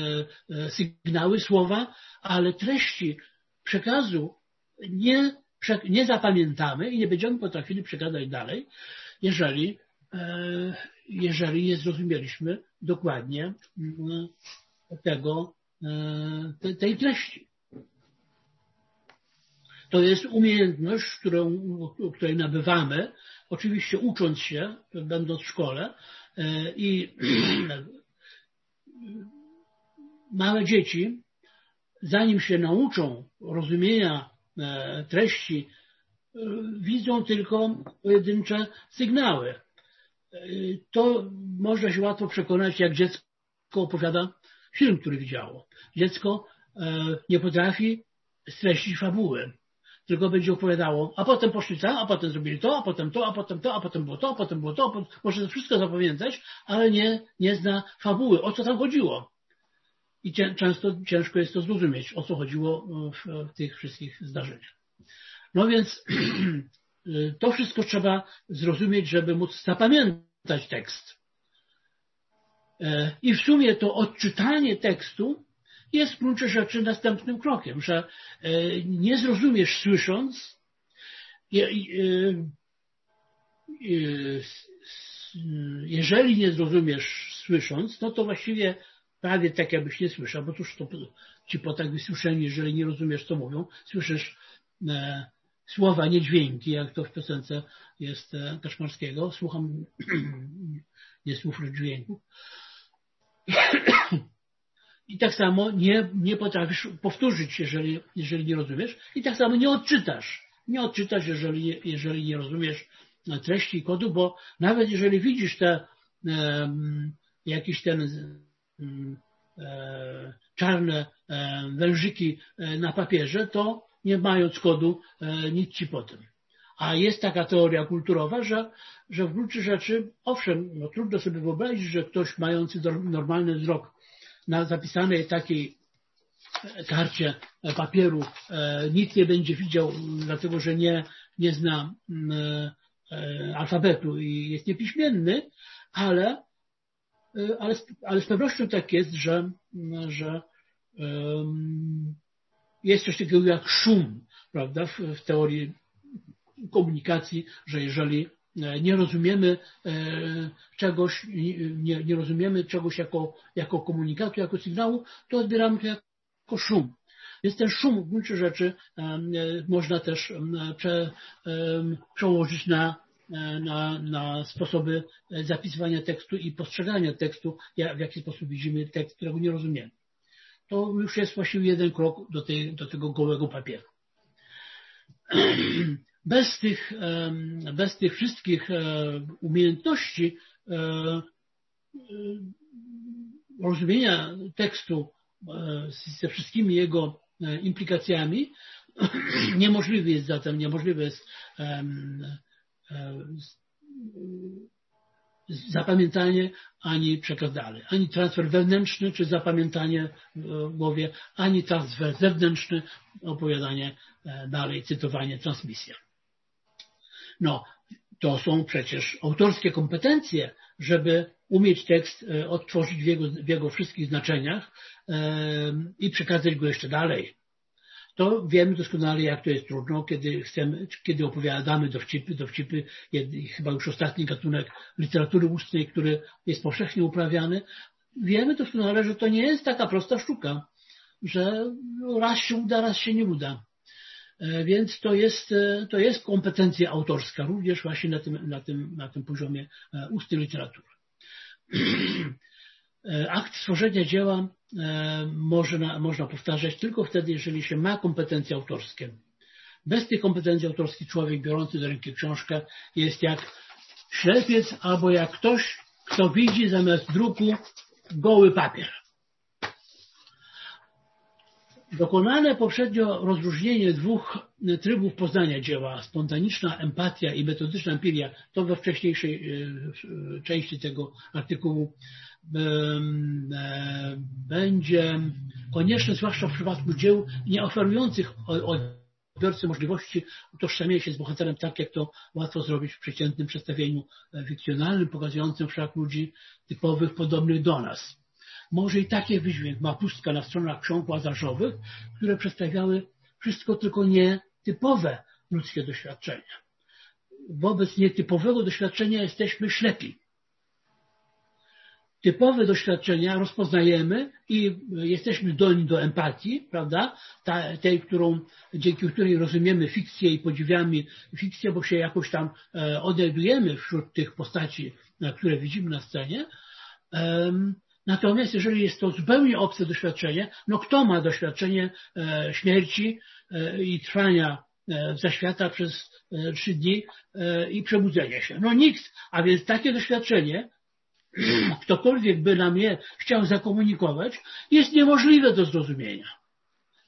e, e, sygnały, słowa, ale treści przekazu nie, nie zapamiętamy i nie będziemy potrafili przekazać dalej, jeżeli, e, jeżeli nie zrozumieliśmy dokładnie mm, tego, tej treści. To jest umiejętność, którą, której nabywamy, oczywiście ucząc się, będąc w szkole e, i małe dzieci, zanim się nauczą rozumienia e, treści, e, widzą tylko pojedyncze sygnały. To można się łatwo przekonać, jak dziecko opowiada film, który widziało. Dziecko nie potrafi streścić fabuły tylko będzie opowiadało, a potem poszli tam, a potem zrobili to, a potem to, a potem to, a potem było to, a potem było to, może to wszystko zapamiętać, ale nie, nie zna fabuły, o co tam chodziło. I często ciężko jest to zrozumieć, o co chodziło w, tych wszystkich zdarzeniach. No więc to wszystko trzeba zrozumieć, żeby móc zapamiętać tekst. E, I w sumie to odczytanie tekstu jest w gruncie rzeczy następnym krokiem, że e, nie zrozumiesz słysząc, e, jeżeli nie zrozumiesz słysząc, no to właściwie prawie tak jakbyś nie słyszał, bo cóż to ci po tak wysłyszeni, jeżeli nie rozumiesz co mówią, słyszysz e, słowa, nie dźwięki, jak to w piosence jest Kaszmarskiego. Słucham nie słów, dźwięków. I tak samo nie, nie potrafisz powtórzyć, jeżeli, jeżeli nie rozumiesz. I tak samo nie odczytasz. Nie odczytasz, jeżeli, jeżeli nie rozumiesz treści kodu, bo nawet jeżeli widzisz te, e, jakiś ten e, czarne wężyki na papierze, to nie mając kodu nic ci potem. A jest taka teoria kulturowa, że, że w gruncie rzeczy, owszem, no trudno sobie wyobrazić, że ktoś mający normalny wzrok na zapisanej takiej karcie papieru nic nie będzie widział, dlatego że nie, nie zna alfabetu i jest niepiśmienny, ale, ale, ale z pewnością tak jest, że, że jest coś takiego jak szum, prawda, w, w teorii komunikacji, że jeżeli nie rozumiemy czegoś, nie, nie rozumiemy czegoś jako, jako komunikatu, jako sygnału, to odbieramy to jako szum. Więc ten szum w gruncie rzeczy można też prze, przełożyć na, na, na sposoby zapisywania tekstu i postrzegania tekstu, w jaki sposób widzimy tekst, którego nie rozumiemy. To już jest właściwie jeden krok do, tej, do tego gołego papieru. Bez tych, bez tych wszystkich umiejętności rozumienia tekstu ze wszystkimi jego implikacjami, niemożliwe jest zatem, niemożliwe jest zapamiętanie ani przekaz dalej. Ani transfer wewnętrzny, czy zapamiętanie w głowie, ani transfer zewnętrzny, opowiadanie dalej, cytowanie, transmisja. No, to są przecież autorskie kompetencje, żeby umieć tekst odtworzyć w jego, w jego wszystkich znaczeniach i przekazać go jeszcze dalej. To wiemy doskonale, jak to jest trudno, kiedy chcemy, kiedy opowiadamy dowcipy, dowcipy, chyba już ostatni gatunek literatury ustnej, który jest powszechnie uprawiany. Wiemy doskonale, że to nie jest taka prosta sztuka, że raz się uda, raz się nie uda. Więc to jest, to jest kompetencja autorska, również właśnie na tym, na tym, na tym poziomie ustnej literatury. Akt stworzenia dzieła można, można powtarzać tylko wtedy, jeżeli się ma kompetencje autorskie. Bez tych kompetencji autorskich człowiek biorący do ręki książkę jest jak ślepiec albo jak ktoś, kto widzi zamiast druku goły papier. Dokonane poprzednio rozróżnienie dwóch trybów poznania dzieła, spontaniczna empatia i metodyczna empiria, to we wcześniejszej części tego artykułu będzie konieczne, zwłaszcza w przypadku dzieł nie oferujących odbiorcy możliwości utożsamienia się z bohaterem tak, jak to łatwo zrobić w przeciętnym przedstawieniu fikcjonalnym, pokazującym wszak ludzi typowych, podobnych do nas. Może i taki wydźwięk ma pustka na stronach ksiąg łazarzowych, które przedstawiały wszystko tylko nie typowe ludzkie doświadczenia. Wobec nietypowego doświadczenia jesteśmy ślepi typowe doświadczenia rozpoznajemy i jesteśmy zdolni do empatii, prawda? Ta, tej, którą, dzięki której rozumiemy fikcję i podziwiamy fikcję, bo się jakoś tam e, wśród tych postaci, które widzimy na scenie. Natomiast jeżeli jest to zupełnie obce doświadczenie, no kto ma doświadczenie e, śmierci e, i trwania zaświata przez trzy dni i przebudzenia się? No nikt. A więc takie doświadczenie ktokolwiek by nam je chciał zakomunikować, jest niemożliwe do zrozumienia.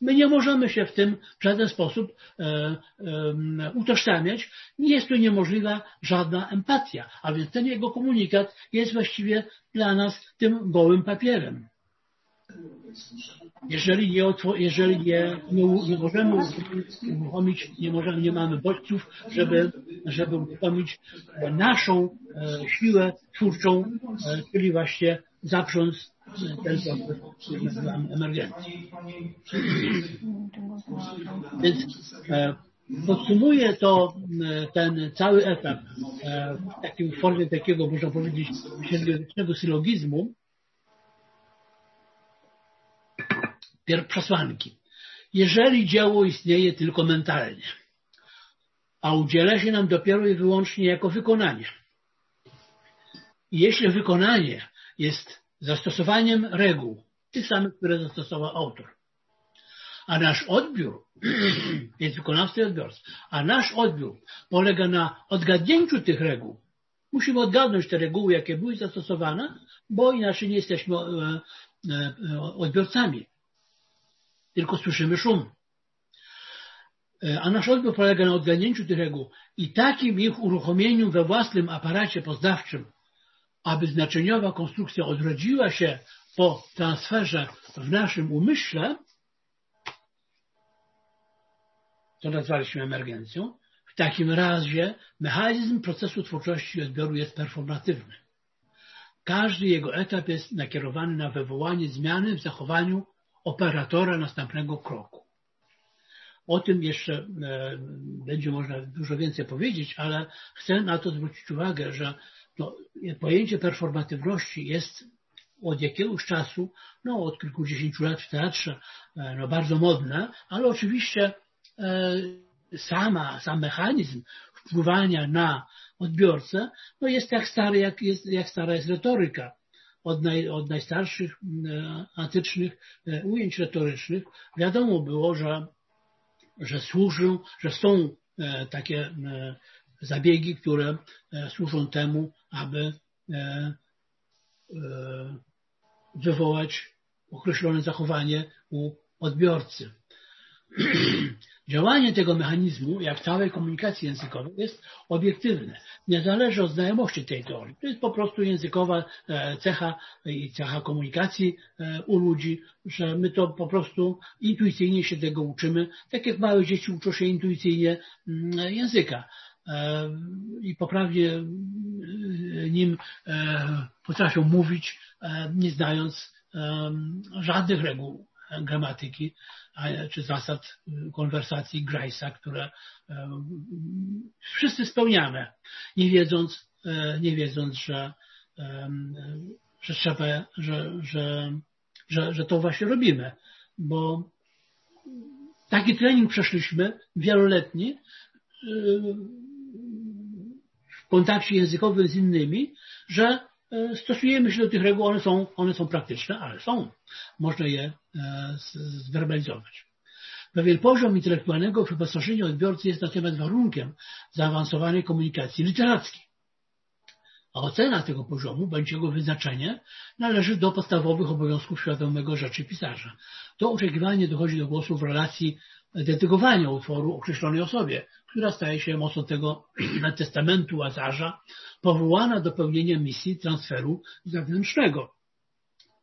My nie możemy się w tym w żaden sposób e, e, utożsamiać. Nie jest tu niemożliwa żadna empatia, a więc ten jego komunikat jest właściwie dla nas tym gołym papierem. Jeżeli nie, jeżeli nie, nie, nie możemy uruchomić, nie, możemy, nie mamy bodźców, żeby, żeby uruchomić naszą e, siłę twórczą, e, czyli właśnie zaprząc ten proces emergencji. Więc e, podsumuję to ten cały etap w takim formie takiego, można powiedzieć, średniowiecznego sylogizmu, przesłanki. Jeżeli dzieło istnieje tylko mentalnie, a udziela się nam dopiero i wyłącznie jako wykonanie. Jeśli wykonanie jest zastosowaniem reguł, tych samych, które zastosował autor, a nasz odbiór jest wykonawca i a nasz odbiór polega na odgadnięciu tych reguł, musimy odgadnąć te reguły, jakie były zastosowane, bo inaczej nie jesteśmy e, e, odbiorcami. Tylko słyszymy szum. A nasz odbiór polega na odganięciu tych reguł i takim ich uruchomieniu we własnym aparacie poznawczym, aby znaczeniowa konstrukcja odrodziła się po transferze w naszym umyśle, to nazwaliśmy emergencją, w takim razie mechanizm procesu twórczości i odbioru jest performatywny. Każdy jego etap jest nakierowany na wywołanie zmiany w zachowaniu operatora następnego kroku. O tym jeszcze e, będzie można dużo więcej powiedzieć, ale chcę na to zwrócić uwagę, że no, pojęcie performatywności jest od jakiegoś czasu, no od kilkudziesięciu lat w teatrze, e, no, bardzo modne, ale oczywiście e, sama, sam mechanizm wpływania na odbiorcę no jest tak stary, jak, jest, jak stara jest retoryka. Od, naj, od najstarszych e, antycznych ujęć retorycznych wiadomo było, że, że służą, że są takie zabiegi, które e, służą temu, aby e, wywołać określone zachowanie u odbiorcy. Działanie tego mechanizmu, jak całej komunikacji językowej, jest obiektywne. Nie zależy od znajomości tej teorii. To jest po prostu językowa e, cecha i cecha komunikacji e, u ludzi, że my to po prostu intuicyjnie się tego uczymy, tak jak małe dzieci uczą się intuicyjnie mm, języka e, i poprawnie nim potrafią mówić, nie znając żadnych reguł gramatyki czy zasad konwersacji Grace'a, które e, wszyscy spełniamy, nie wiedząc, e, nie wiedząc, że, że trzeba, że, że, że, że to właśnie robimy, bo taki trening przeszliśmy wieloletni kontakcie językowym z innymi, że E, stosujemy się do tych reguł, one są, one są praktyczne, ale są. Można je e, zwerbalizować. Pewien poziom intelektualnego wyposażenia odbiorcy jest natomiast warunkiem zaawansowanej komunikacji literackiej. A ocena tego poziomu, bądź jego wyznaczenie, należy do podstawowych obowiązków świadomego rzeczy pisarza. To oczekiwanie dochodzi do głosu w relacji dedykowania utworu określonej osobie, która staje się mocą tego testamentu Łazarza, powołana do pełnienia misji transferu zewnętrznego.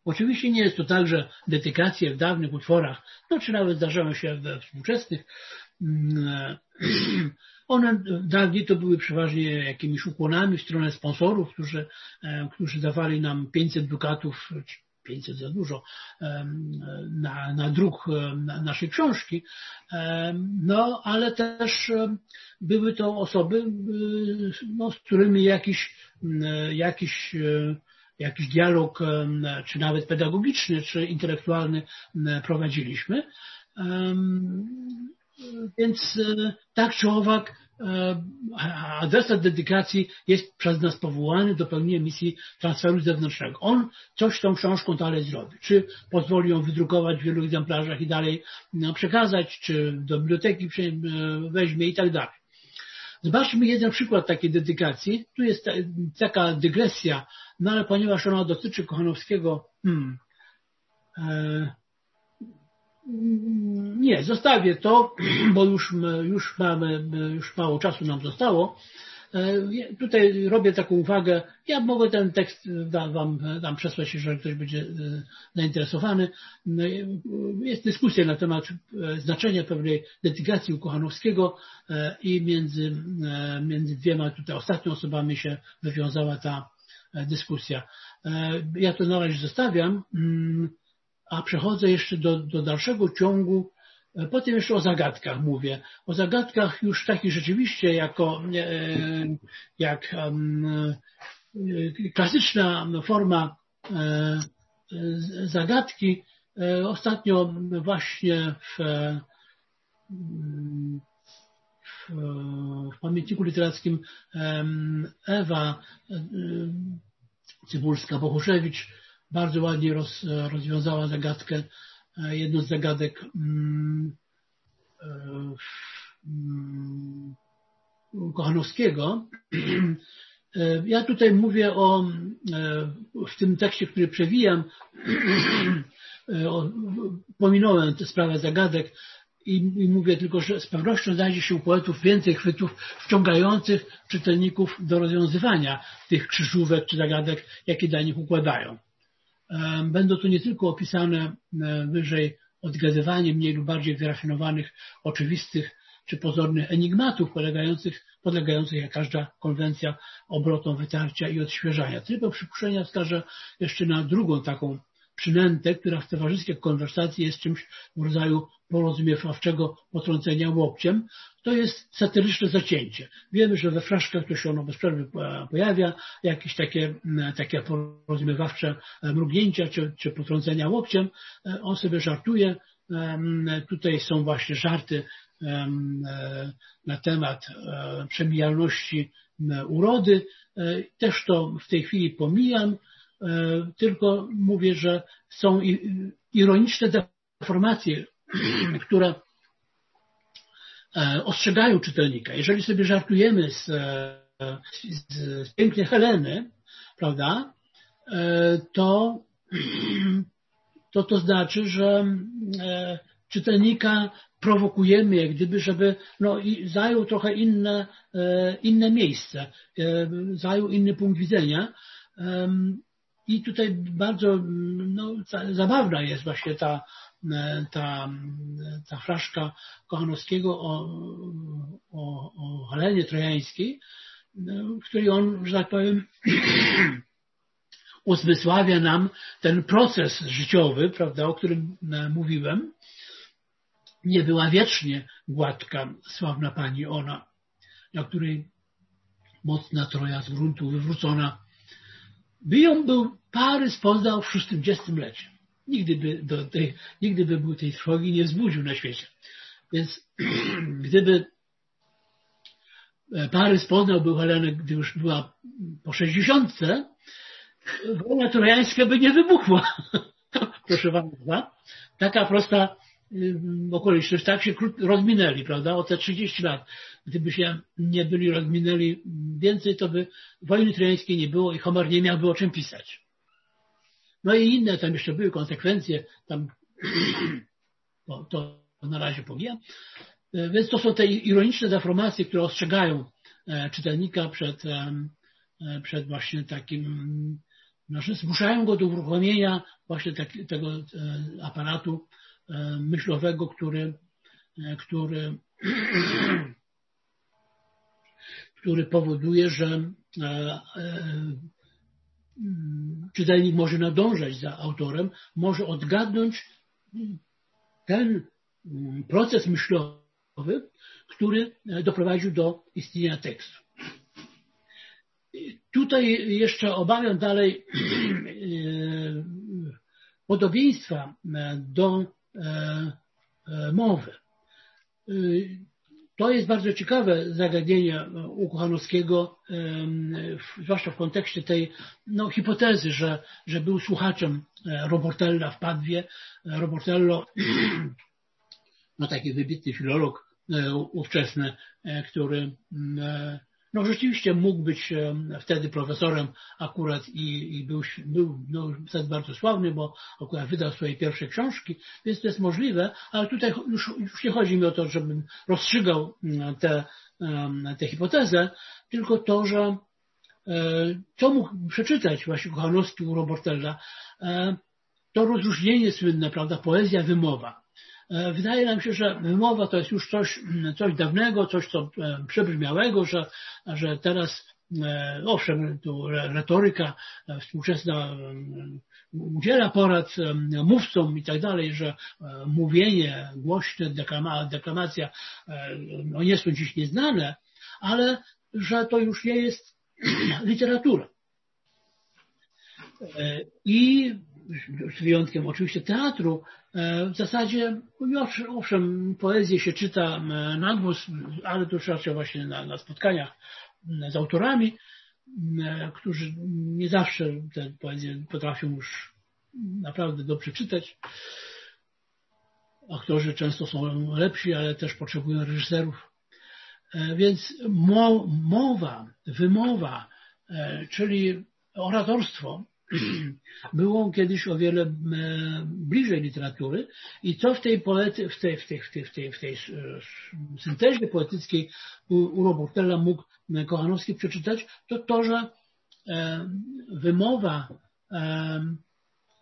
Oczywiście nie jest to tak, że dedykacje w dawnych utworach, no czy nawet zdarzają się we współczesnych, mm, one dawniej to były przeważnie jakimiś ukłonami w stronę sponsorów, którzy, e, którzy dawali nam 500 dukatów 500 za dużo, na, na druk naszej książki, no ale też były to osoby, no, z którymi jakiś, jakiś jakiś dialog, czy nawet pedagogiczny, czy intelektualny prowadziliśmy. Więc tak czy owak E, adresat dedykacji jest przez nas powołany do pełnienia misji transferu zewnętrznego. On coś tą książką dalej zrobi. Czy pozwoli ją wydrukować w wielu egzemplarzach i dalej no, przekazać, czy do biblioteki e, weźmie i tak dalej. Zobaczmy jeden przykład takiej dedykacji. Tu jest taka dygresja, no ale ponieważ ona dotyczy Kochanowskiego, hmm, e, nie, zostawię to, bo już, już mamy, już mało czasu nam zostało. E, tutaj robię taką uwagę. Ja mogę ten tekst wam, wam przesłać, jeżeli ktoś będzie e, zainteresowany. No jest dyskusja na temat e, znaczenia pewnej dedykacji u Kochanowskiego i między, między dwiema tutaj ostatnimi osobami się wywiązała ta dyskusja. Ja to na razie zostawiam. A przechodzę jeszcze do, do dalszego ciągu. E, potem jeszcze o zagadkach mówię. O zagadkach już takich rzeczywiście jako e, jak e, klasyczna forma zagadki. Ostatnio właśnie w, w, w pamiętniku literackim Ewa Cybulska-Bohuszewicz bardzo ładnie roz, rozwiązała zagadkę, e, jedną z zagadek mm, e, mm, Kochanowskiego. E, ja tutaj mówię o, w tym tekście, który przewijam, pominąłem tę sprawę zagadek i, i mówię tylko, że z pewnością znajdzie się u poetów więcej chwytów wciągających czytelników do rozwiązywania tych krzyżówek czy zagadek, jakie dla nich układają. Będą to nie tylko opisane wyżej odgadywanie mniej lub bardziej wyrafinowanych, oczywistych czy pozornych enigmatów polegających, podlegających jak każda konwencja obrotom wytarcia i odświeżania. Tylko przypuszczenia wskażę jeszcze na drugą taką przynętę, która w towarzyskiej konwersacji jest czymś w rodzaju porozumiewawczego potrącenia łokciem, to jest satyryczne zacięcie. Wiemy, że we fraszkach to się ono bez przerwy pojawia, jakieś takie, takie porozumiewawcze mrugnięcia czy, czy potrącenia łokciem. On sobie żartuje. Tutaj są właśnie żarty na temat przemijalności urody. Też to w tej chwili pomijam, tylko mówię, że są ironiczne deformacje, które ostrzegają czytelnika. Jeżeli sobie żartujemy z, z, z pięknej Heleny, prawda, to, to to znaczy, że czytelnika prowokujemy, jak gdyby, żeby no, i zajął trochę inne, inne miejsce, zajął inny punkt widzenia. I tutaj bardzo no, zabawna jest właśnie ta, ta, ta fraszka Kochanowskiego o, o, o Helenie Trojańskiej, w której on, że tak powiem, uzmysławia nam ten proces życiowy, prawda, o którym mówiłem, nie była wiecznie gładka, sławna pani ona, na której mocna troja z gruntu wywrócona. By był Parys poznał w 60 lecie. Nigdy by, do tej, nigdy by był tej trwogi nie wzbudził na świecie. Więc gdyby Parys poznałby Helenę, gdy już była po 60, wojna trojańska by nie wybuchła. Proszę Państwa. Taka prosta okoliczność, tak się rozminęli, prawda, o te 30 lat. Gdyby się nie byli rozminęli więcej, to by wojny trojańskiej nie było i Homer nie miałby o czym pisać. No i inne tam jeszcze były konsekwencje, tam to na razie pomijam. Więc to są te ironiczne deformacje, które ostrzegają czytelnika przed, przed właśnie takim, znaczy zmuszają go do uruchomienia właśnie tak, tego aparatu myślowego, który, który, który powoduje, że czytelnik może nadążać za autorem, może odgadnąć ten proces myślowy, który doprowadził do istnienia tekstu. Tutaj jeszcze obawiam dalej podobieństwa do mowy. To jest bardzo ciekawe zagadnienie u Kochanowskiego, zwłaszcza w kontekście tej no, hipotezy, że, że był słuchaczem Robortella w Padwie. Robortello, no taki wybitny filolog ówczesny, który no rzeczywiście mógł być wtedy profesorem akurat i, i był, był no, wtedy bardzo sławny, bo akurat wydał swoje pierwsze książki, więc to jest możliwe, ale tutaj już, już nie chodzi mi o to, żebym rozstrzygał tę te, hipotezę, tylko to, że co mógł przeczytać właśnie Kochanowski u Robertella, to rozróżnienie słynne, prawda, poezja, wymowa. E, wydaje nam się, że wymowa to jest już coś, coś dawnego, coś co e, przebrzmiałego, że, że teraz e, owszem, tu retoryka współczesna udziela porad mówcom i tak dalej, że mówienie głośne, deklamacja no nie są dziś nieznane, ale że to już nie jest literatura. I z wyjątkiem oczywiście teatru, e, w zasadzie, no, owszem, poezję się czyta e, na głos, ale to raczej właśnie na, na spotkaniach z autorami, e, którzy nie zawsze tę poezję potrafią już naprawdę dobrze czytać. Aktorzy często są lepsi, ale też potrzebują reżyserów. Więc mowa, wymowa, czyli oratorstwo było kiedyś o wiele bliżej literatury i co w tej, poety, w tej, w tej, w tej, w tej, w tej syntezie poetyckiej u Robertella mógł Kochanowski przeczytać, to to, że wymowa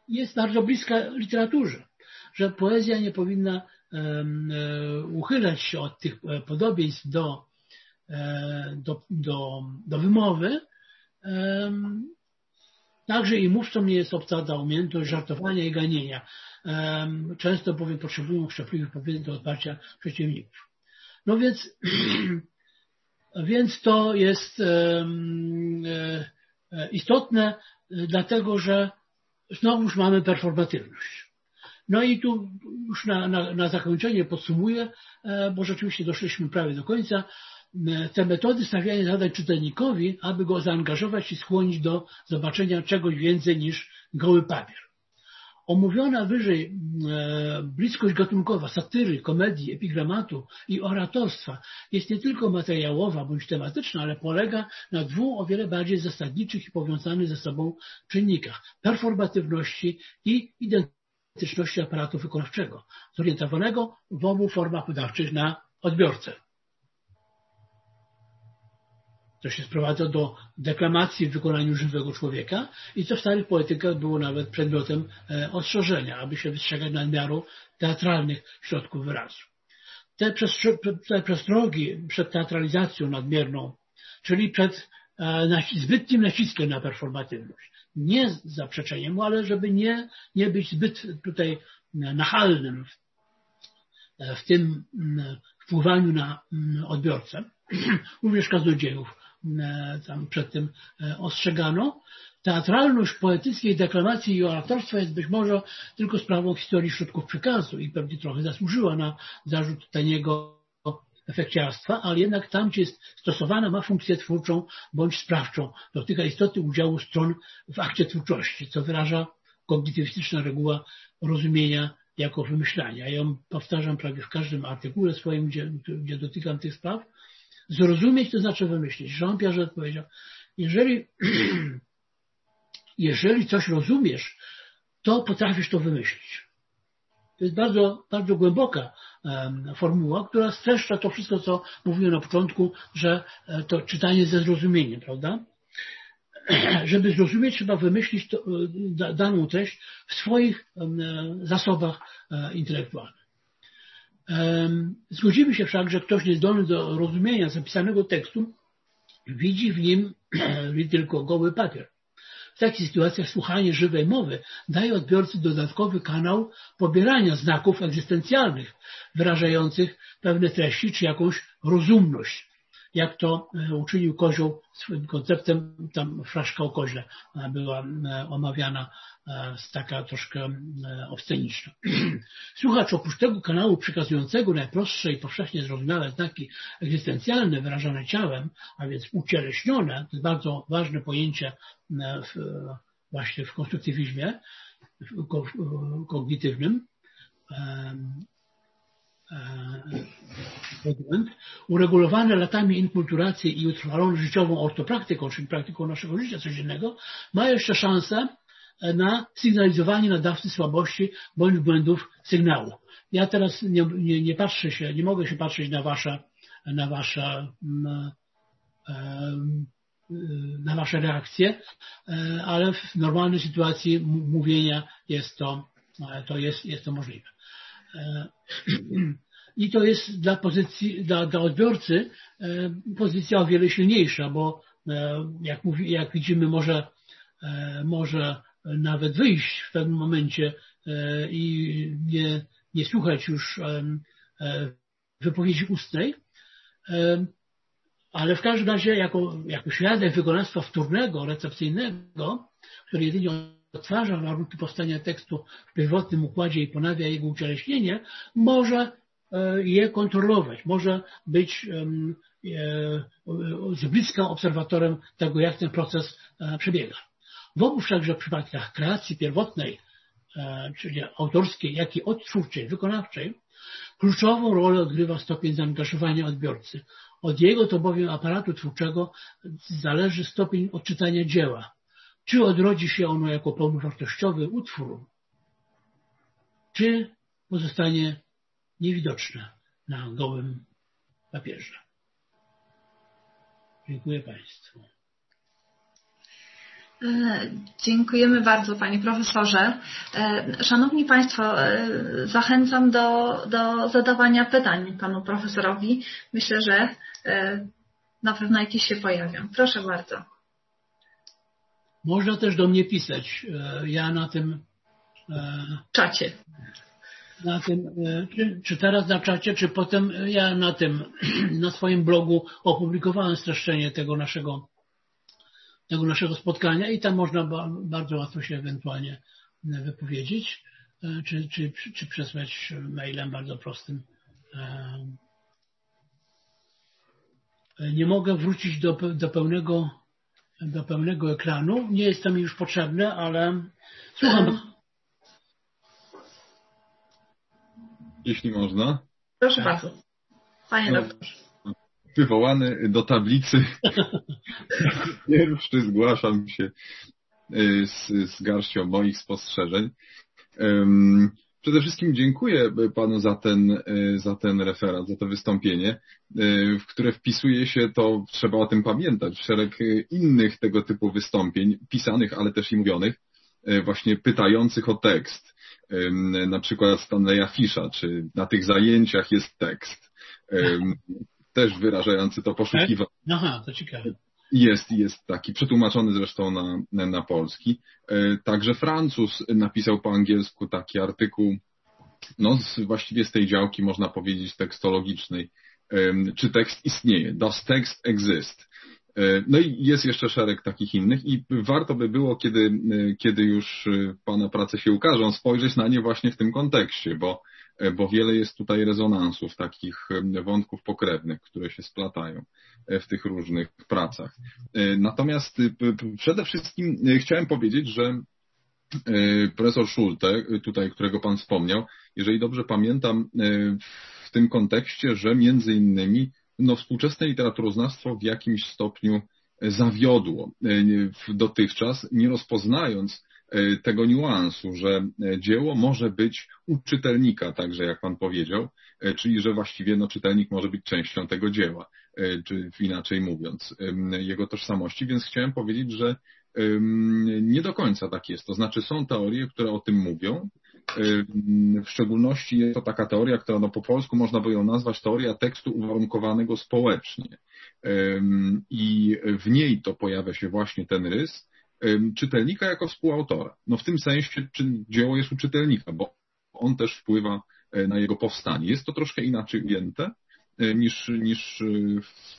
jest bardzo bliska literaturze, że poezja nie powinna uchylać się od tych podobieństw do, do, do, do wymowy, Także i mówcom nie jest obca umiejętność żartowania i ganienia. Często bowiem potrzebują szczepliwych powiedzeń do odparcia przeciwników. No więc, więc to jest e, istotne, dlatego że znowuż mamy performatywność. No i tu już na, na, na zakończenie podsumuję, e, bo rzeczywiście doszliśmy prawie do końca te metody stawiania zadań czytelnikowi, aby go zaangażować i skłonić do zobaczenia czegoś więcej niż goły papier. Omówiona wyżej e, bliskość gatunkowa, satyry, komedii, epigramatu i oratorstwa jest nie tylko materiałowa bądź tematyczna, ale polega na dwóch o wiele bardziej zasadniczych i powiązanych ze sobą czynnikach performatywności i identyczności aparatu wykonawczego, zorientowanego w obu formach podawczych na odbiorcę. To się sprowadza do deklamacji w wykonaniu żywego człowieka i co w starych poetykach było nawet przedmiotem e, ostrzeżenia, aby się wystrzegać nadmiaru teatralnych środków wyrazu. Te, te przestrogi przed teatralizacją nadmierną, czyli przed e, zbytnim naciskiem na performatywność. Nie zaprzeczeniem, ale żeby nie, nie być zbyt tutaj nachalnym w tym wpływaniu na odbiorcę, również kaznodziejów E, tam przed tym e, ostrzegano. Teatralność poetyckiej deklamacji i oratorstwa jest być może tylko sprawą historii środków przekazu i pewnie trochę zasłużyła na zarzut taniego efekciarstwa, ale jednak tam, gdzie jest stosowana, ma funkcję twórczą bądź sprawczą. Dotyka istoty udziału stron w akcie twórczości, co wyraża kognitywistyczna reguła rozumienia jako wymyślania. Ja ją powtarzam prawie w każdym artykule swoim, gdzie, gdzie dotykam tych spraw. Zrozumieć to znaczy wymyślić. Jean Piaget powiedział, jeżeli, jeżeli coś rozumiesz, to potrafisz to wymyślić. To jest bardzo, bardzo głęboka formuła, która streszcza to wszystko, co mówiłem na początku, że e, to czytanie ze zrozumieniem, prawda? Żeby zrozumieć, trzeba wymyślić to, e, daną treść w swoich um, zasobach intelektualnych. Zgodzimy się wszak, że ktoś niezdolny do rozumienia zapisanego tekstu widzi w nim tylko goły papier. W takich sytuacjach słuchanie żywej mowy daje odbiorcy dodatkowy kanał pobierania znaków egzystencjalnych, wyrażających pewne treści czy jakąś rozumność jak to e, uczynił Kozioł swoim konceptem, tam fraszka o koźle e, była e, omawiana taka troszkę obsceniczna. Słuchacz oprócz tego kanału przekazującego najprostsze i powszechnie zrozumiałe znaki egzystencjalne wyrażone ciałem, a więc ucieleśnione, to jest bardzo ważne pojęcie w, właśnie w konstruktywizmie kognitywnym, segment, uregulowany latami inkulturacji i utrwalony życiową ortopraktyką, czyli praktyką naszego życia codziennego, ma jeszcze szansę na sygnalizowanie nadawcy słabości bądź błędów sygnału. Ja teraz nie, nie, nie patrzę się, nie mogę się patrzeć na wasze, na wasze, na, na wasze reakcje, ale w normalnej sytuacji mówienia jest to, to jest, jest to możliwe. E, I to jest dla pozycji, dla, dla odbiorcy e, pozycja o wiele silniejsza, bo e, jak, mówi, jak widzimy, może, może nawet wyjść w pewnym momencie i nie, nie słuchać już wypowiedzi ustnej, ale w każdym razie jako, jako świadek wykonawstwa wtórnego, recepcyjnego, który jedynie odtwarza warunki powstania tekstu w pierwotnym układzie i ponawia jego ucieleśnienie, może e, je kontrolować, może być e, z bliska obserwatorem tego, jak ten proces e, przebiega. W obu wszakże przypadkach kreacji pierwotnej, czyli autorskiej, jak i odtwórczej, wykonawczej, kluczową rolę odgrywa stopień zaangażowania odbiorcy. Od jego to bowiem aparatu twórczego zależy stopień odczytania dzieła, czy odrodzi się ono jako pełnowartościowy utwór, czy pozostanie niewidoczne na gołym papierze. Dziękuję Państwu. E, dziękujemy bardzo Panie Profesorze. E, szanowni Państwo, e, zachęcam do, do zadawania pytań Panu Profesorowi. Myślę, że na pewno jakieś się pojawią. Proszę bardzo. Można też do mnie pisać. Ja na tym czacie. Na tym, czy, czy teraz na czacie, czy potem ja na tym, na swoim blogu opublikowałem streszczenie tego naszego tego naszego spotkania i tam można bardzo łatwo się ewentualnie wypowiedzieć, e, czy, czy, czy przesłać mailem bardzo prostym. E, nie mogę wrócić do, do, pełnego, do pełnego ekranu. Nie jest to mi już potrzebne, ale słucham. Jeśli można. Proszę bardzo. Panie no. doktorze wywołany do tablicy. Pierwszy zgłaszam się y, z, z garścią moich spostrzeżeń. Przede wszystkim dziękuję panu za ten, y, za ten referat, za to wystąpienie, y, w które wpisuje się to, trzeba o tym pamiętać, szereg innych tego typu wystąpień, pisanych, ale też i mówionych, właśnie pytających o tekst. Na przykład Stanleya Fisha, czy na tych zajęciach jest tekst też wyrażający to poszukiwanie. Aha, to ciekawe. Jest, jest taki, przetłumaczony zresztą na, na, polski. E, także Francuz napisał po angielsku taki artykuł, no z, właściwie z tej działki można powiedzieć tekstologicznej, czy tekst istnieje, does text exist? E, no i jest jeszcze szereg takich innych i warto by było, kiedy, e, kiedy już Pana prace się ukażą, spojrzeć na nie właśnie w tym kontekście, bo E, bo wiele jest tutaj rezonansów, takich e, wątków pokrewnych, które się splatają e, w tych różnych pracach. Natomiast przede wszystkim chciałem powiedzieć, że profesor Schulte, tutaj, którego Pan wspomniał, jeżeli dobrze pamiętam, w tym kontekście, że między innymi no, współczesne literaturoznawstwo w jakimś stopniu zawiodło dotychczas, nie rozpoznając E, tego niuansu, że e, dzieło może być u czytelnika, także jak Pan powiedział, e, czyli że właściwie no, czytelnik może być częścią tego dzieła, czy inaczej mówiąc, jego tożsamości, więc chciałem powiedzieć, że nie do końca tak jest. To znaczy są teorie, które o tym mówią. W szczególności jest to taka teoria, która no, po polsku można by ją nazwać teoria tekstu uwarunkowanego społecznie. I w niej to pojawia się właśnie ten rys, czytelnika jako współautora. No w tym sensie dzieło jest u czytelnika, bo on też wpływa e, na jego powstanie. Jest to troszkę inaczej ujęte e, niż, niż e,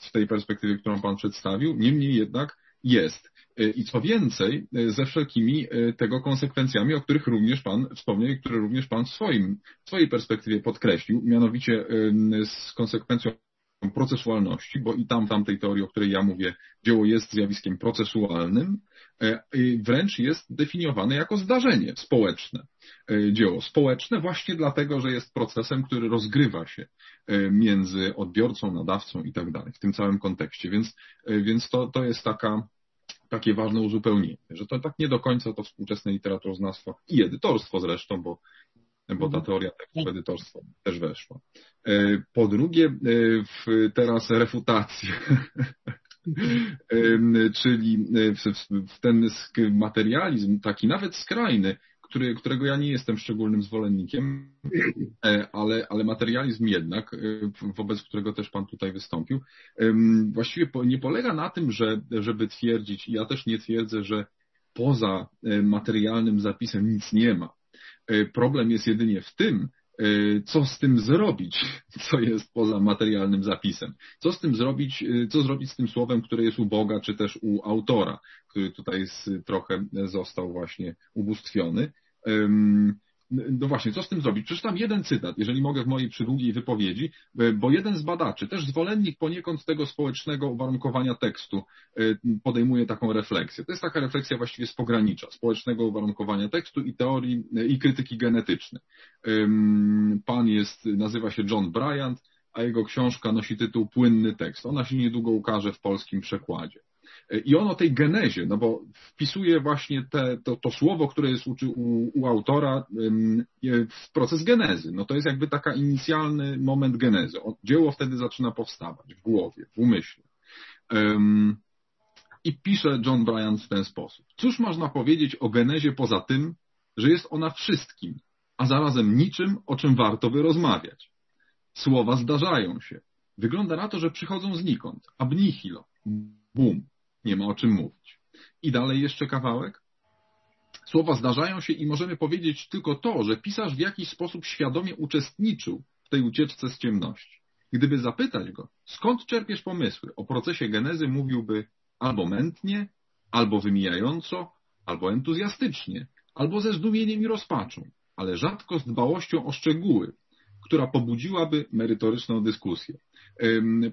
w tej perspektywie, którą Pan przedstawił. Niemniej jednak jest. I co więcej, ze wszelkimi tego konsekwencjami, o których również Pan wspomniał i które również Pan w, swoim, w swojej perspektywie podkreślił, mianowicie z konsekwencją procesualności, bo i tam w tamtej teorii, o której ja mówię, dzieło jest zjawiskiem procesualnym, wręcz jest definiowane jako zdarzenie społeczne. E, dzieło społeczne właśnie dlatego, że jest procesem, który rozgrywa się e, między odbiorcą, nadawcą i tak dalej, w tym całym kontekście. Więc, więc to, to jest taka, takie ważne uzupełnienie, że to tak nie do końca to współczesne literaturoznawstwo i edytorstwo zresztą, bo, bo ta mhm. teoria tekstu edytorstwa też weszła. Po drugie, teraz refutacja czyli w ten materializm taki nawet skrajny, który, którego ja nie jestem szczególnym zwolennikiem, e, ale, ale materializm jednak, e, wobec którego też Pan tutaj wystąpił, właściwie nie polega na tym, że, żeby twierdzić, ja też nie twierdzę, że poza e, materialnym zapisem nic nie ma. Problem jest jedynie w tym, co z tym zrobić, co jest poza materialnym zapisem. Co z tym zrobić, y, co zrobić z tym słowem, które jest u Boga, czy też u autora, który tutaj trochę został właśnie ubóstwiony. No właśnie, co z tym zrobić? Przeczytam jeden cytat, jeżeli mogę w mojej przydługiej wypowiedzi, e, bo jeden z badaczy, też zwolennik poniekąd tego społecznego uwarunkowania tekstu, e, podejmuje taką refleksję. To jest taka refleksja właściwie z pogranicza społecznego uwarunkowania tekstu i teorii e, i krytyki genetycznej. Pan jest, nazywa się John Bryant, a jego książka nosi tytuł Płynny tekst. Ona się niedługo ukaże w polskim przekładzie. I on o tej genezie, no bo wpisuje właśnie te, to, to słowo, które jest u, u, autora w proces genezy. No to jest jakby taka inicjalny moment genezy. Dzieło wtedy zaczyna powstawać w głowie, w umyśle. I pisze John Bryant w ten sposób. Cóż można powiedzieć o genezie poza tym, że jest ona wszystkim, a zarazem niczym, o czym warto by rozmawiać. Słowa zdarzają się. Wygląda na to, że przychodzą znikąd. Ab nihilo. Bum. Nie ma o czym mówić. I dalej jeszcze kawałek. Słowa zdarzają się i możemy powiedzieć tylko to, że pisarz w jakiś sposób świadomie uczestniczył w tej ucieczce z ciemności. Gdyby zapytać go, skąd czerpiesz pomysły, o procesie genezy mówiłby albo mętnie, albo wymijająco, albo entuzjastycznie, albo ze zdumieniem i rozpaczą, ale rzadko z dbałością o szczegóły, która pobudziłaby merytoryczną dyskusję.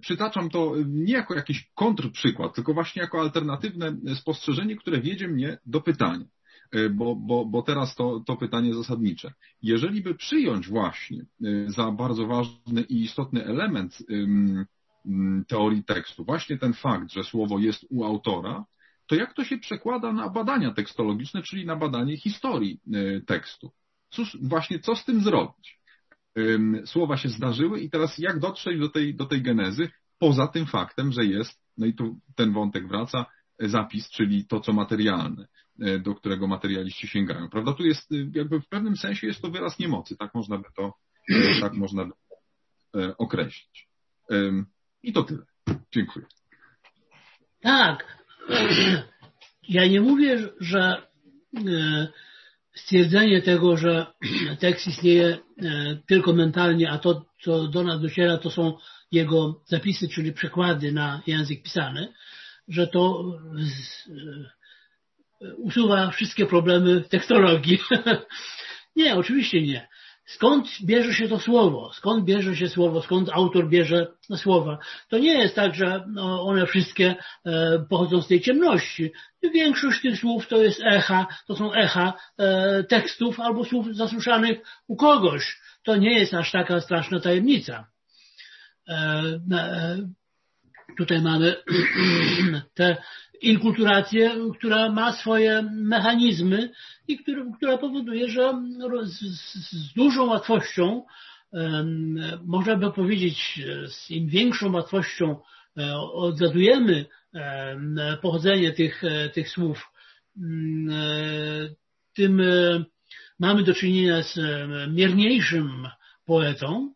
Przytaczam to nie jako jakiś kontrprzykład, tylko właśnie jako alternatywne spostrzeżenie, które wiedzie mnie do pytania. E, bo, bo, bo teraz to, to pytanie zasadnicze. Jeżeli by przyjąć właśnie e, za bardzo ważny i istotny element teorii tekstu właśnie ten fakt, że słowo jest u autora, to jak to się przekłada na badania tekstologiczne, czyli na badanie historii e, tekstu? Cóż, właśnie co z tym zrobić? Słowa się zdarzyły i teraz jak dotrzeć do tej, do tej genezy, poza tym faktem, że jest, no i tu ten wątek wraca, zapis, czyli to, co materialne, e, do którego materialiści sięgają. Prawda? Tu jest, e, jakby w pewnym sensie jest to wyraz niemocy, tak można by to, tak można by określić. I to tyle. Dziękuję. Tak. Ja nie mówię, że stwierdzenie tego, że tekst istnieje e, tylko mentalnie, a to, co do nas dociera, to są jego zapisy, czyli przekłady na język pisany, że to usuwa wszystkie problemy tekstologii. nie, oczywiście nie skąd bierze się to słowo, skąd bierze się słowo, skąd autor bierze słowa. To nie jest tak, że no, one wszystkie e, pochodzą z tej ciemności. Większość tych słów to jest echa, to są echa e, tekstów albo słów zasłyszanych u kogoś. To nie jest aż taka straszna tajemnica. E, tutaj mamy tę inkulturację, która ma swoje mechanizmy i który, która powoduje, że z, z dużą łatwością, można by powiedzieć, z im większą łatwością e, odgadujemy pochodzenie tych, e, tych słów, mm, e, tym mamy do czynienia z mierniejszym poetą,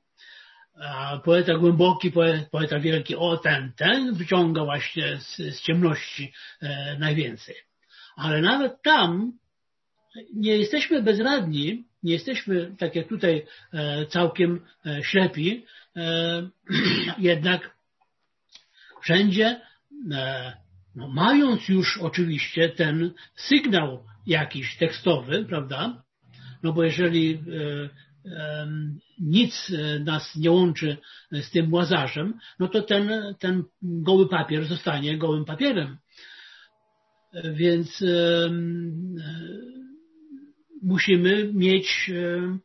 poeta głęboki, poeta wielki, o ten, ten wyciąga właśnie z, z ciemności e, najwięcej. Ale nawet tam nie jesteśmy bezradni, nie jesteśmy, tak jak tutaj, e, całkiem e, ślepi, e, jednak wszędzie, e, no, mając już oczywiście ten sygnał jakiś tekstowy, prawda, no bo jeżeli e, nic e, nas nie łączy z tym łazarzem, no to ten, ten goły papier zostanie gołym papierem. Więc e, musimy mieć e,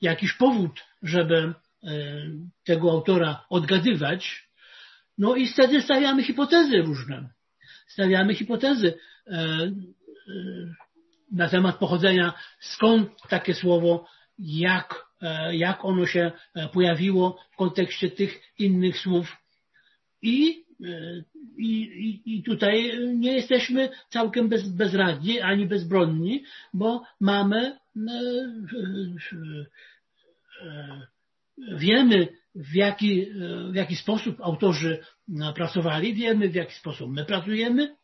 jakiś powód, żeby tego autora odgadywać. No i wtedy stawiamy hipotezy różne. Stawiamy hipotezy na temat pochodzenia, skąd takie słowo jak, e, jak ono się e, pojawiło w kontekście tych innych słów. I, e, i, i tutaj nie jesteśmy całkiem bez, bezradni ani bezbronni, bo mamy, wiemy w jaki, w jaki sposób autorzy pracowali, wiemy w jaki sposób my pracujemy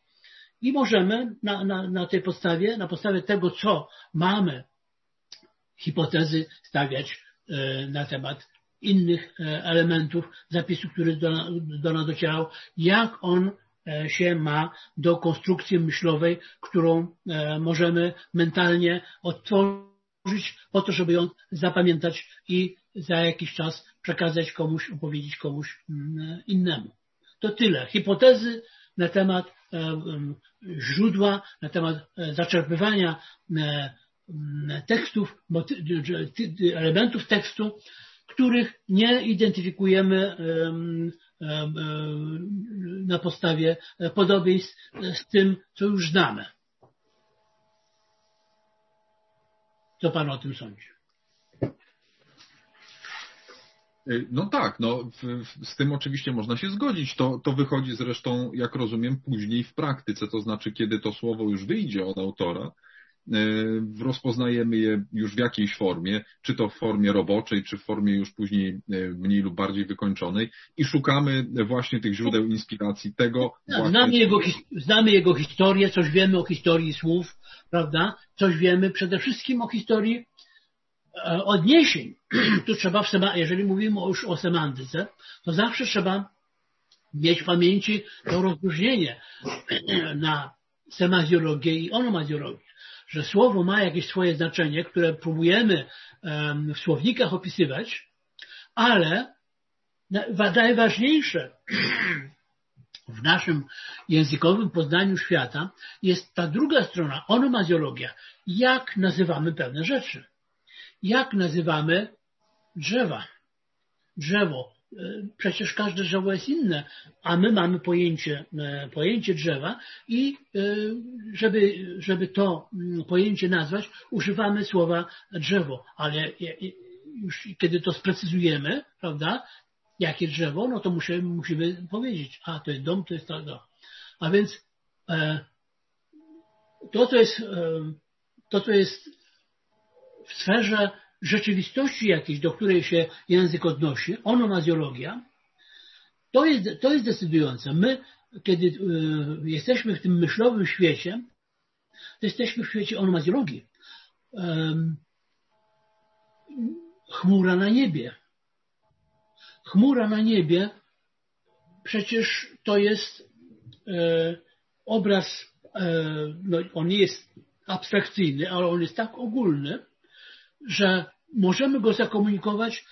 i możemy na, na, na tej podstawie, na podstawie tego, co mamy hipotezy stawiać e, na temat innych e, elementów zapisu, który do, nas docierał, jak on e, się ma do konstrukcji myślowej, którą możemy mentalnie odtworzyć po to, żeby ją zapamiętać i za jakiś czas przekazać komuś, opowiedzieć komuś mm, innemu. To tyle. Hipotezy na temat źródła, na temat zaczerpywania tekstów, elementów tekstu, których nie identyfikujemy, na podstawie podobieństw z tym, co już znamy. Co Pan o tym sądzi? Y, no tak, no, z tym oczywiście można się zgodzić. To, to wychodzi zresztą, jak rozumiem, później w praktyce, to znaczy, kiedy to słowo już wyjdzie od autora, rozpoznajemy je już w jakiejś formie, czy to w formie roboczej, czy w formie już później y, mniej lub bardziej wykończonej i szukamy właśnie tych źródeł inspiracji tego. Znamy, jego, znamy jego historię, coś wiemy o historii słów, prawda? Coś wiemy przede wszystkim o historii E, odniesień, tu trzeba, jeżeli mówimy już o semantyce, to zawsze trzeba mieć w pamięci to rozróżnienie na semazjologię i onomazjologię, że słowo ma jakieś swoje znaczenie, które próbujemy w słownikach opisywać, ale najważniejsze w naszym językowym poznaniu świata jest ta druga strona, onomazjologia. Jak nazywamy pewne rzeczy? jak nazywamy drzewa. Drzewo. E, przecież każde drzewo jest inne, a my mamy pojęcie, e, pojęcie drzewa i e, żeby, żeby to mm, pojęcie nazwać, używamy słowa drzewo, ale już kiedy to sprecyzujemy, prawda, jakie drzewo, no to musimy, musimy powiedzieć, a to jest dom, to jest to. A więc to, co jest, to, co jest w sferze rzeczywistości jakiejś, do której się język odnosi, onomazjologia, to jest, to jest decydujące. My, kiedy y, jesteśmy w tym myślowym świecie, to jesteśmy w świecie onomazjologii. chmura na niebie. Chmura na niebie przecież to jest e, obraz, e, no, on nie jest abstrakcyjny, ale on jest tak ogólny, że możemy go zakomunikować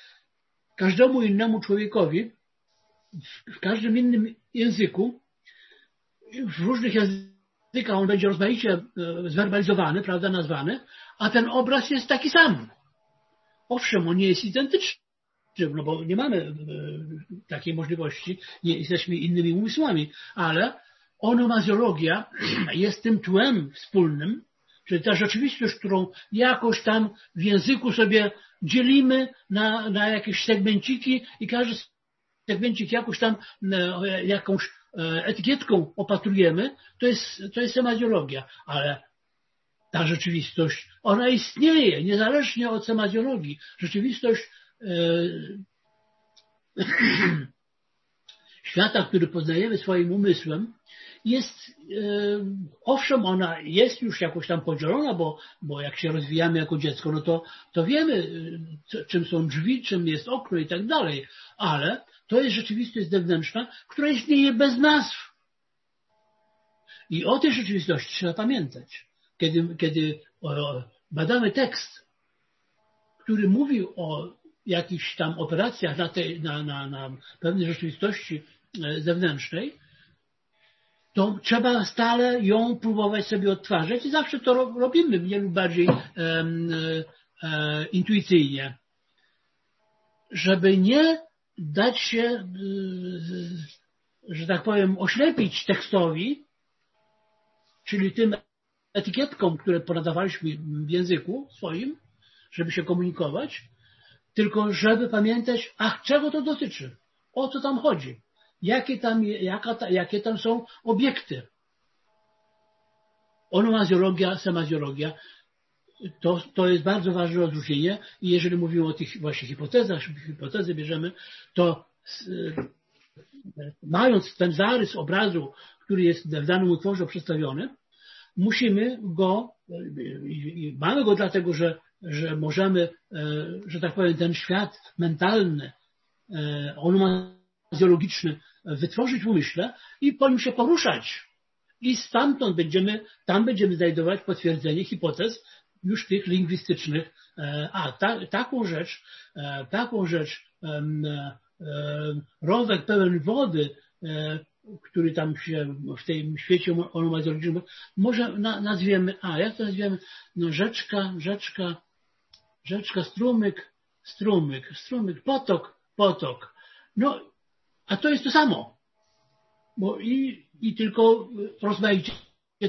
każdemu innemu człowiekowi w każdym innym języku, w różnych językach on będzie rozmaicie e, zwerbalizowany, prawda, nazwany, a ten obraz jest taki sam. Owszem, on nie jest identyczny, no bo nie mamy e, takiej możliwości, nie jesteśmy innymi umysłami, ale onomazjologia jest tym tłem wspólnym, Czyli ta rzeczywistość, którą jakoś tam w języku sobie dzielimy na, na jakieś segmenciki i każdy segmencik jakoś tam e, jakąś e, etykietką opatrujemy, to jest, to jest semadiologia. Ale ta rzeczywistość, ona istnieje, niezależnie od semadiologii. Rzeczywistość e, świata, który poznajemy swoim umysłem, jest, e, owszem, ona jest już jakoś tam podzielona, bo, bo jak się rozwijamy jako dziecko, no to, to wiemy, e, czym są drzwi, czym jest okno i tak dalej, ale to jest rzeczywistość zewnętrzna, która istnieje bez nazw. I o tej rzeczywistości trzeba pamiętać. Kiedy, kiedy badamy tekst, który mówi o jakichś tam operacjach na, tej, na, na, na pewnej rzeczywistości zewnętrznej, to trzeba stale ją próbować sobie odtwarzać i zawsze to robimy mniej lub bardziej e, e, intuicyjnie. Żeby nie dać się, e, że tak powiem, oślepić tekstowi, czyli tym etykietkom, które ponadawaliśmy w języku swoim, żeby się komunikować, tylko żeby pamiętać, ach, czego to dotyczy, o co tam chodzi jakie tam, jaka, jakie tam są obiekty. Onomazjologia, semazjologia, to, to jest bardzo ważne odróżnienie i jeżeli mówimy o tych właśnie hipotezach, hipotezy bierzemy, to mając ten zarys obrazu, który jest w danym utworze przedstawiony, musimy go, mamy go dlatego, że, że możemy, e, że tak powiem, ten świat mentalny, e, onomazjologiczny wytworzyć w umyśle i po nim się poruszać. I stamtąd będziemy, tam będziemy znajdować potwierdzenie hipotez już tych lingwistycznych. E, a ta, taką rzecz, e, taką rzecz, e, rowek pełen wody, który tam się w tym świecie onomazjologicznym, może nazwiemy, a jak to nazwiemy? No rzeczka, rzeczka, rzeczka, strumyk, strumyk, strumyk, potok, potok. No a to jest to samo. bo i, i tylko rozmaicie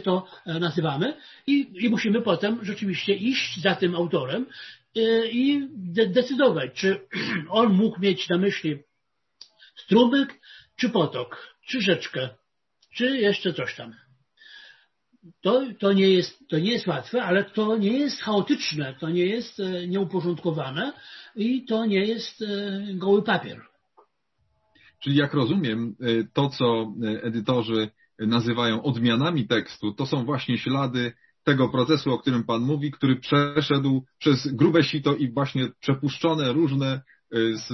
to nazywamy i, i musimy potem rzeczywiście iść za tym autorem i de decydować, czy on mógł mieć na myśli strumyk, czy potok, czy rzeczkę, czy jeszcze coś tam. To, to, nie jest, to nie jest łatwe, ale to nie jest chaotyczne, to nie jest e, nieuporządkowane i to nie jest e, goły papier. Czyli jak rozumiem, e, to co edytorzy nazywają odmianami tekstu, to są właśnie ślady tego procesu, o którym Pan mówi, który przeszedł przez grube sito i właśnie przepuszczone różne z,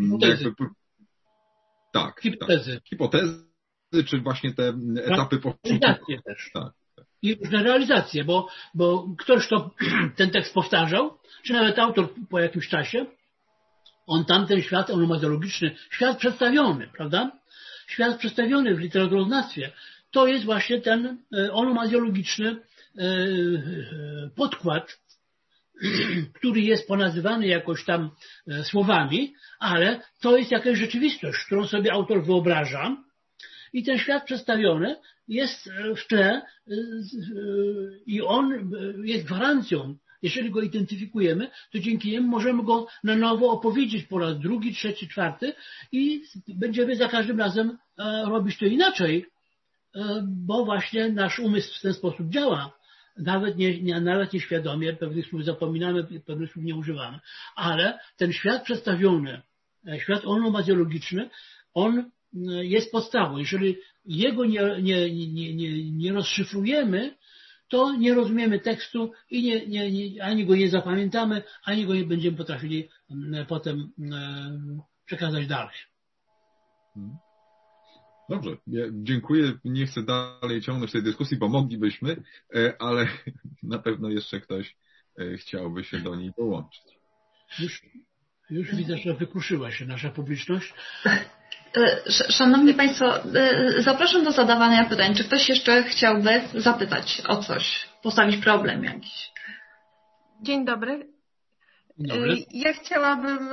Hipotezy. Jakby, tak, hipotezy. Tak, hipotezy, czy właśnie te etapy Realizacje też. Tak. I różne realizacje, bo, bo ktoś, kto ten tekst powtarzał, czy nawet autor po jakimś czasie, on tamten świat onomazologiczny, świat przedstawiony, prawda? Świat przedstawiony w literaturoznawstwie, to jest właśnie ten e, onomazjologiczny e, e, podkład, który jest ponazywany jakoś tam słowami, ale to jest jakaś rzeczywistość, którą sobie autor wyobraża i ten świat przedstawiony jest w tle i on jest gwarancją jeżeli go identyfikujemy, to dzięki niemu możemy go na nowo opowiedzieć po raz drugi, trzeci, czwarty i będziemy za każdym razem robić to inaczej, E, bo właśnie nasz umysł w ten sposób działa. Nawet, nie, nie, nawet nieświadomie pewnych słów zapominamy, pewnych słów nie używamy. Ale ten świat przedstawiony, e, świat onomazjologiczny, on e, jest podstawą. Jeżeli jego nie, nie, nie, nie, nie rozszyfrujemy, to nie rozumiemy tekstu i nie, nie, nie, ani go nie zapamiętamy, ani go nie będziemy potrafili potem przekazać dalej. Hmm. Dobrze, ja dziękuję. Nie chcę dalej ciągnąć tej dyskusji, bo moglibyśmy, e, ale na pewno jeszcze ktoś e, chciałby się do niej dołączyć. Już, już widzę, że wykruszyła się nasza publiczność. E, szanowni Państwo, zapraszam do zadawania pytań. Czy ktoś jeszcze chciałby zapytać o coś, postawić problem jakiś? Dzień dobry. Y, ja chciałabym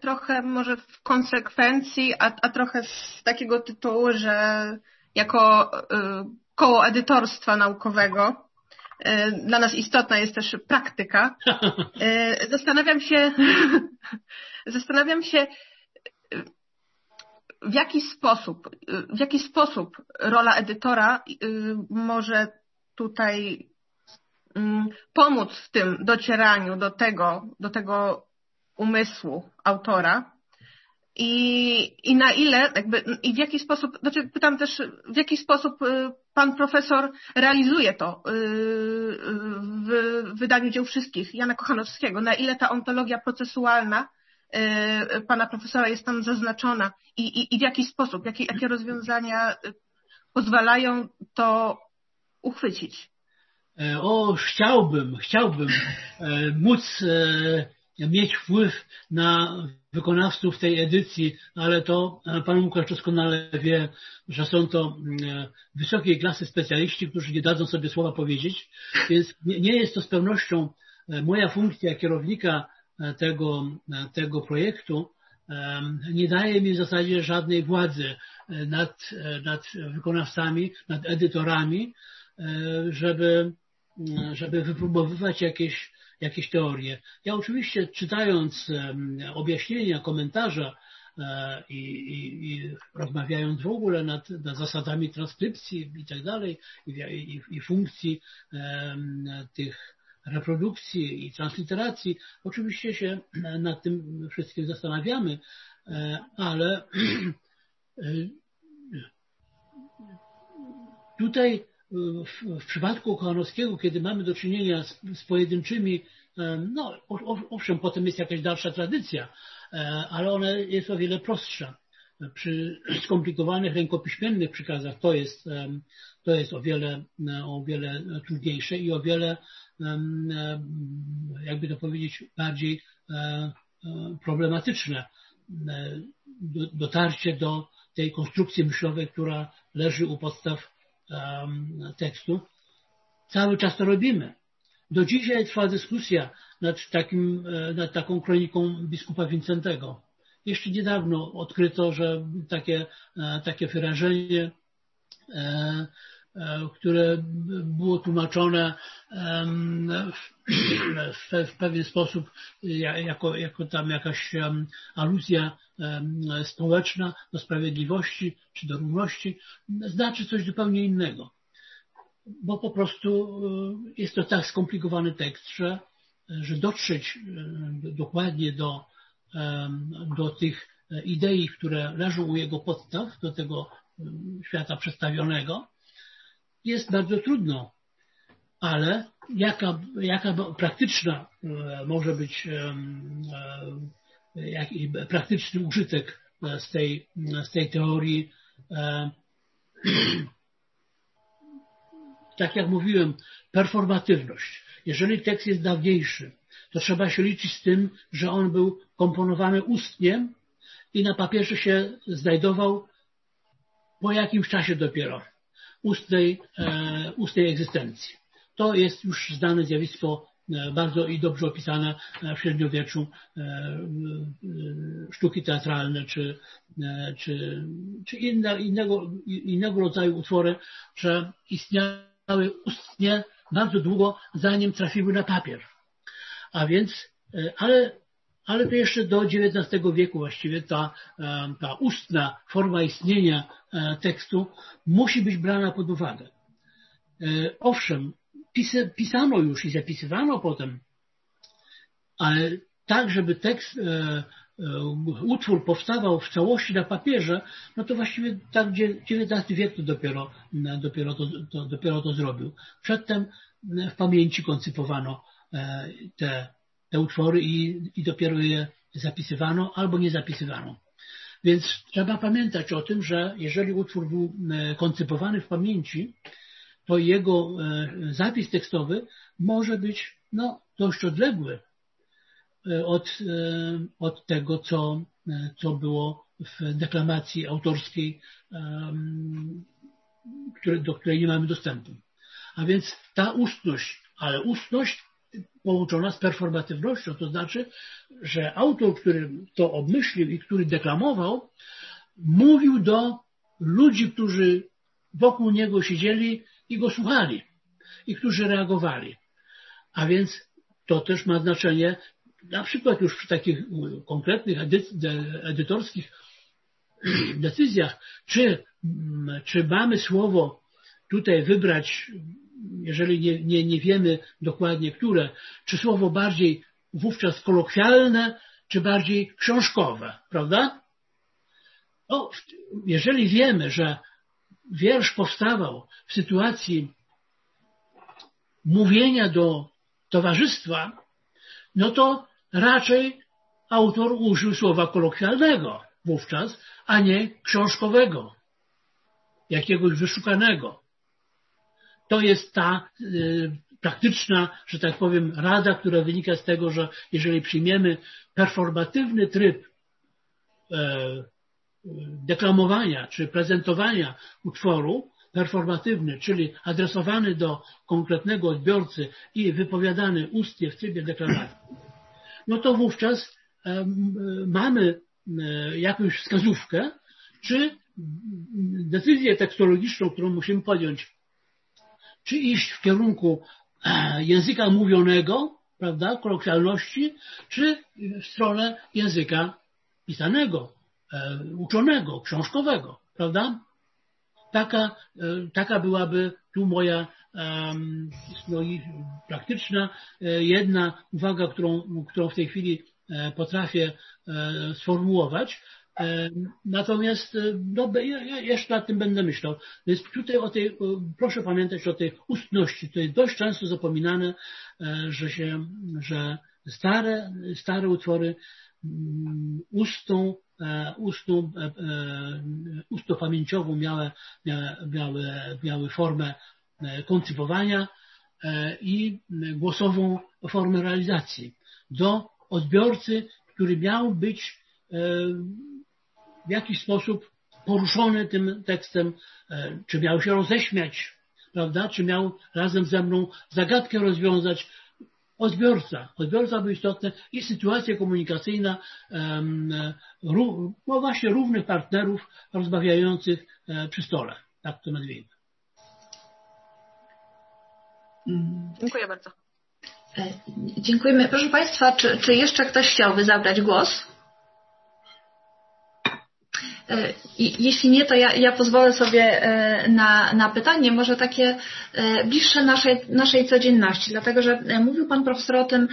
trochę może w konsekwencji, a, a trochę z takiego tytułu, że jako koło edytorstwa naukowego dla nas istotna jest też praktyka. Zastanawiam się, zastanawiam się, w jaki sposób, w jaki sposób rola edytora może tutaj Mm, pomóc w tym docieraniu do tego, do tego umysłu autora? I, i na ile, jakby, i w jaki sposób, znaczy pytam też, w jaki sposób y, pan profesor realizuje to y, w wydaniu dzieł wszystkich Jana Kochanowskiego, na ile ta ontologia procesualna y, pana profesora jest tam zaznaczona i, i, i w jaki sposób, jakie, jakie rozwiązania pozwalają to uchwycić. E, o, chciałbym, chciałbym e, móc e, mieć wpływ na wykonawców tej edycji, ale to Pan Łukasz doskonale wie, że są to wysokiej klasy specjaliści, którzy nie dadzą sobie słowa powiedzieć, więc nie jest to z pewnością moja funkcja kierownika tego, tego projektu, nie daje mi w zasadzie żadnej władzy nad, nad wykonawcami, nad edytorami, żeby żeby wypróbowywać jakieś, jakieś teorie. Ja oczywiście czytając objaśnienia, komentarze e, i, i, i rozmawiając w ogóle nad, nad zasadami transkrypcji i tak dalej, i, i funkcji tych reprodukcji i transliteracji, oczywiście się nad tym wszystkim zastanawiamy, e, ale e, tutaj w, w przypadku Kochanowskiego, kiedy mamy do czynienia z, pojedynczymi, no owszem, potem jest jakaś dalsza tradycja, e, ale ona jest o wiele prostsza. Przy skomplikowanych rękopiśmiennych przykazach to jest, to jest o wiele, o wiele trudniejsze i o wiele, jakby to powiedzieć, bardziej e, e, problematyczne. Dotarcie do tej konstrukcji myślowej, która leży u podstaw tekstu, cały czas to robimy. Do dzisiaj trwa dyskusja nad, takim, e, nad taką kroniką biskupa Wincentego. Jeszcze niedawno odkryto, że takie, takie wyrażenie E, które było tłumaczone w, pewien sposób jako, jako tam jakaś aluzja społeczna do sprawiedliwości czy do równości, znaczy coś zupełnie innego. Bo po prostu e, jest to tak skomplikowany tekst, że, że dotrzeć e, dokładnie do, do tych idei, które leżą u jego podstaw, do tego świata przedstawionego, jest bardzo trudno. Ale jaka, jaka praktyczna e, może być e, e, jaki praktyczny użytek z tej, z tej teorii. Tak jak mówiłem, performatywność. Jeżeli tekst jest dawniejszy, to trzeba się liczyć z tym, że on był komponowany ustnie i na papierze się znajdował po jakimś czasie dopiero ustnej, e, ustnej egzystencji. To jest już znane zjawisko e, bardzo i dobrze opisane w średniowieczu e, sztuki teatralne czy, czy, czy inne, innego, innego rodzaju utwory, że istniały ustnie bardzo długo, zanim trafiły na papier. A więc, ale ale to jeszcze do XIX wieku właściwie ta, e, ta ustna forma istnienia e, tekstu musi być brana pod uwagę. E, owszem, pisano już i zapisywano potem, ale tak, żeby tekst, utwór powstawał w całości na papierze, no to właściwie tak XIX wiek to dopiero, dopiero, to, to, dopiero to zrobił. Przedtem w pamięci koncypowano te te utwory i, i dopiero je zapisywano albo nie zapisywano. Więc trzeba pamiętać o tym, że jeżeli utwór był e, koncypowany w pamięci, to jego e, zapis tekstowy może być no, dość odległy e, od, od tego, co, co było w deklamacji autorskiej, do której nie mamy dostępu. A więc ta ustność, ale ustność połączona z performatywnością. To znaczy, że autor, który to obmyślił i który deklamował, mówił do ludzi, którzy wokół niego siedzieli i go słuchali i którzy reagowali. A więc to też ma znaczenie na przykład już przy takich konkretnych edytorskich decyzjach, czy, czy mamy słowo tutaj wybrać jeżeli nie, nie, nie wiemy dokładnie które, czy słowo bardziej wówczas kolokwialne, czy bardziej książkowe, prawda? No, jeżeli wiemy, że wiersz powstawał w sytuacji mówienia do towarzystwa, no to raczej autor użył słowa kolokwialnego wówczas, a nie książkowego, jakiegoś wyszukanego to jest ta y, praktyczna, że tak powiem, rada, która wynika z tego, że jeżeli przyjmiemy performatywny tryb e, deklamowania czy prezentowania utworu, performatywny, czyli adresowany do konkretnego odbiorcy i wypowiadany ustnie w trybie deklamacji, no to wówczas e, mamy e, jakąś wskazówkę, czy decyzję tekstologiczną, którą musimy podjąć czy iść w kierunku e, języka mówionego, prawda, kolokwialności, czy w stronę języka pisanego, e, uczonego, książkowego, prawda? Taka, e, taka byłaby tu moja no praktyczna jedna uwaga, którą, którą w tej chwili potrafię sformułować. Natomiast e, no, ja jeszcze nad tym będę myślał. Więc tutaj o tej, proszę pamiętać o tej ustności. To jest dość często zapominane, e, że się, że stare, stare utwory mm, ustą, e, ustą, ustopamięciową miały, miały, miały formę koncypowania i głosową formę realizacji. Do odbiorcy, który miał być w jakiś sposób poruszony tym tekstem, e, czy miał się roześmiać, prawda, czy miał razem ze mną zagadkę rozwiązać. odbiorca. Odbiorca był istotny i sytuacja komunikacyjna no właśnie równych partnerów rozmawiających e, przy stole. Tak to nazwijmy. Dziękuję bardzo. E, dziękujemy. Proszę Państwa, czy, czy jeszcze ktoś chciałby zabrać głos? E, jeśli nie, to ja, ja pozwolę sobie e, na, na pytanie, może takie e, bliższe naszej, naszej codzienności, dlatego że mówił Pan Profesor o tym,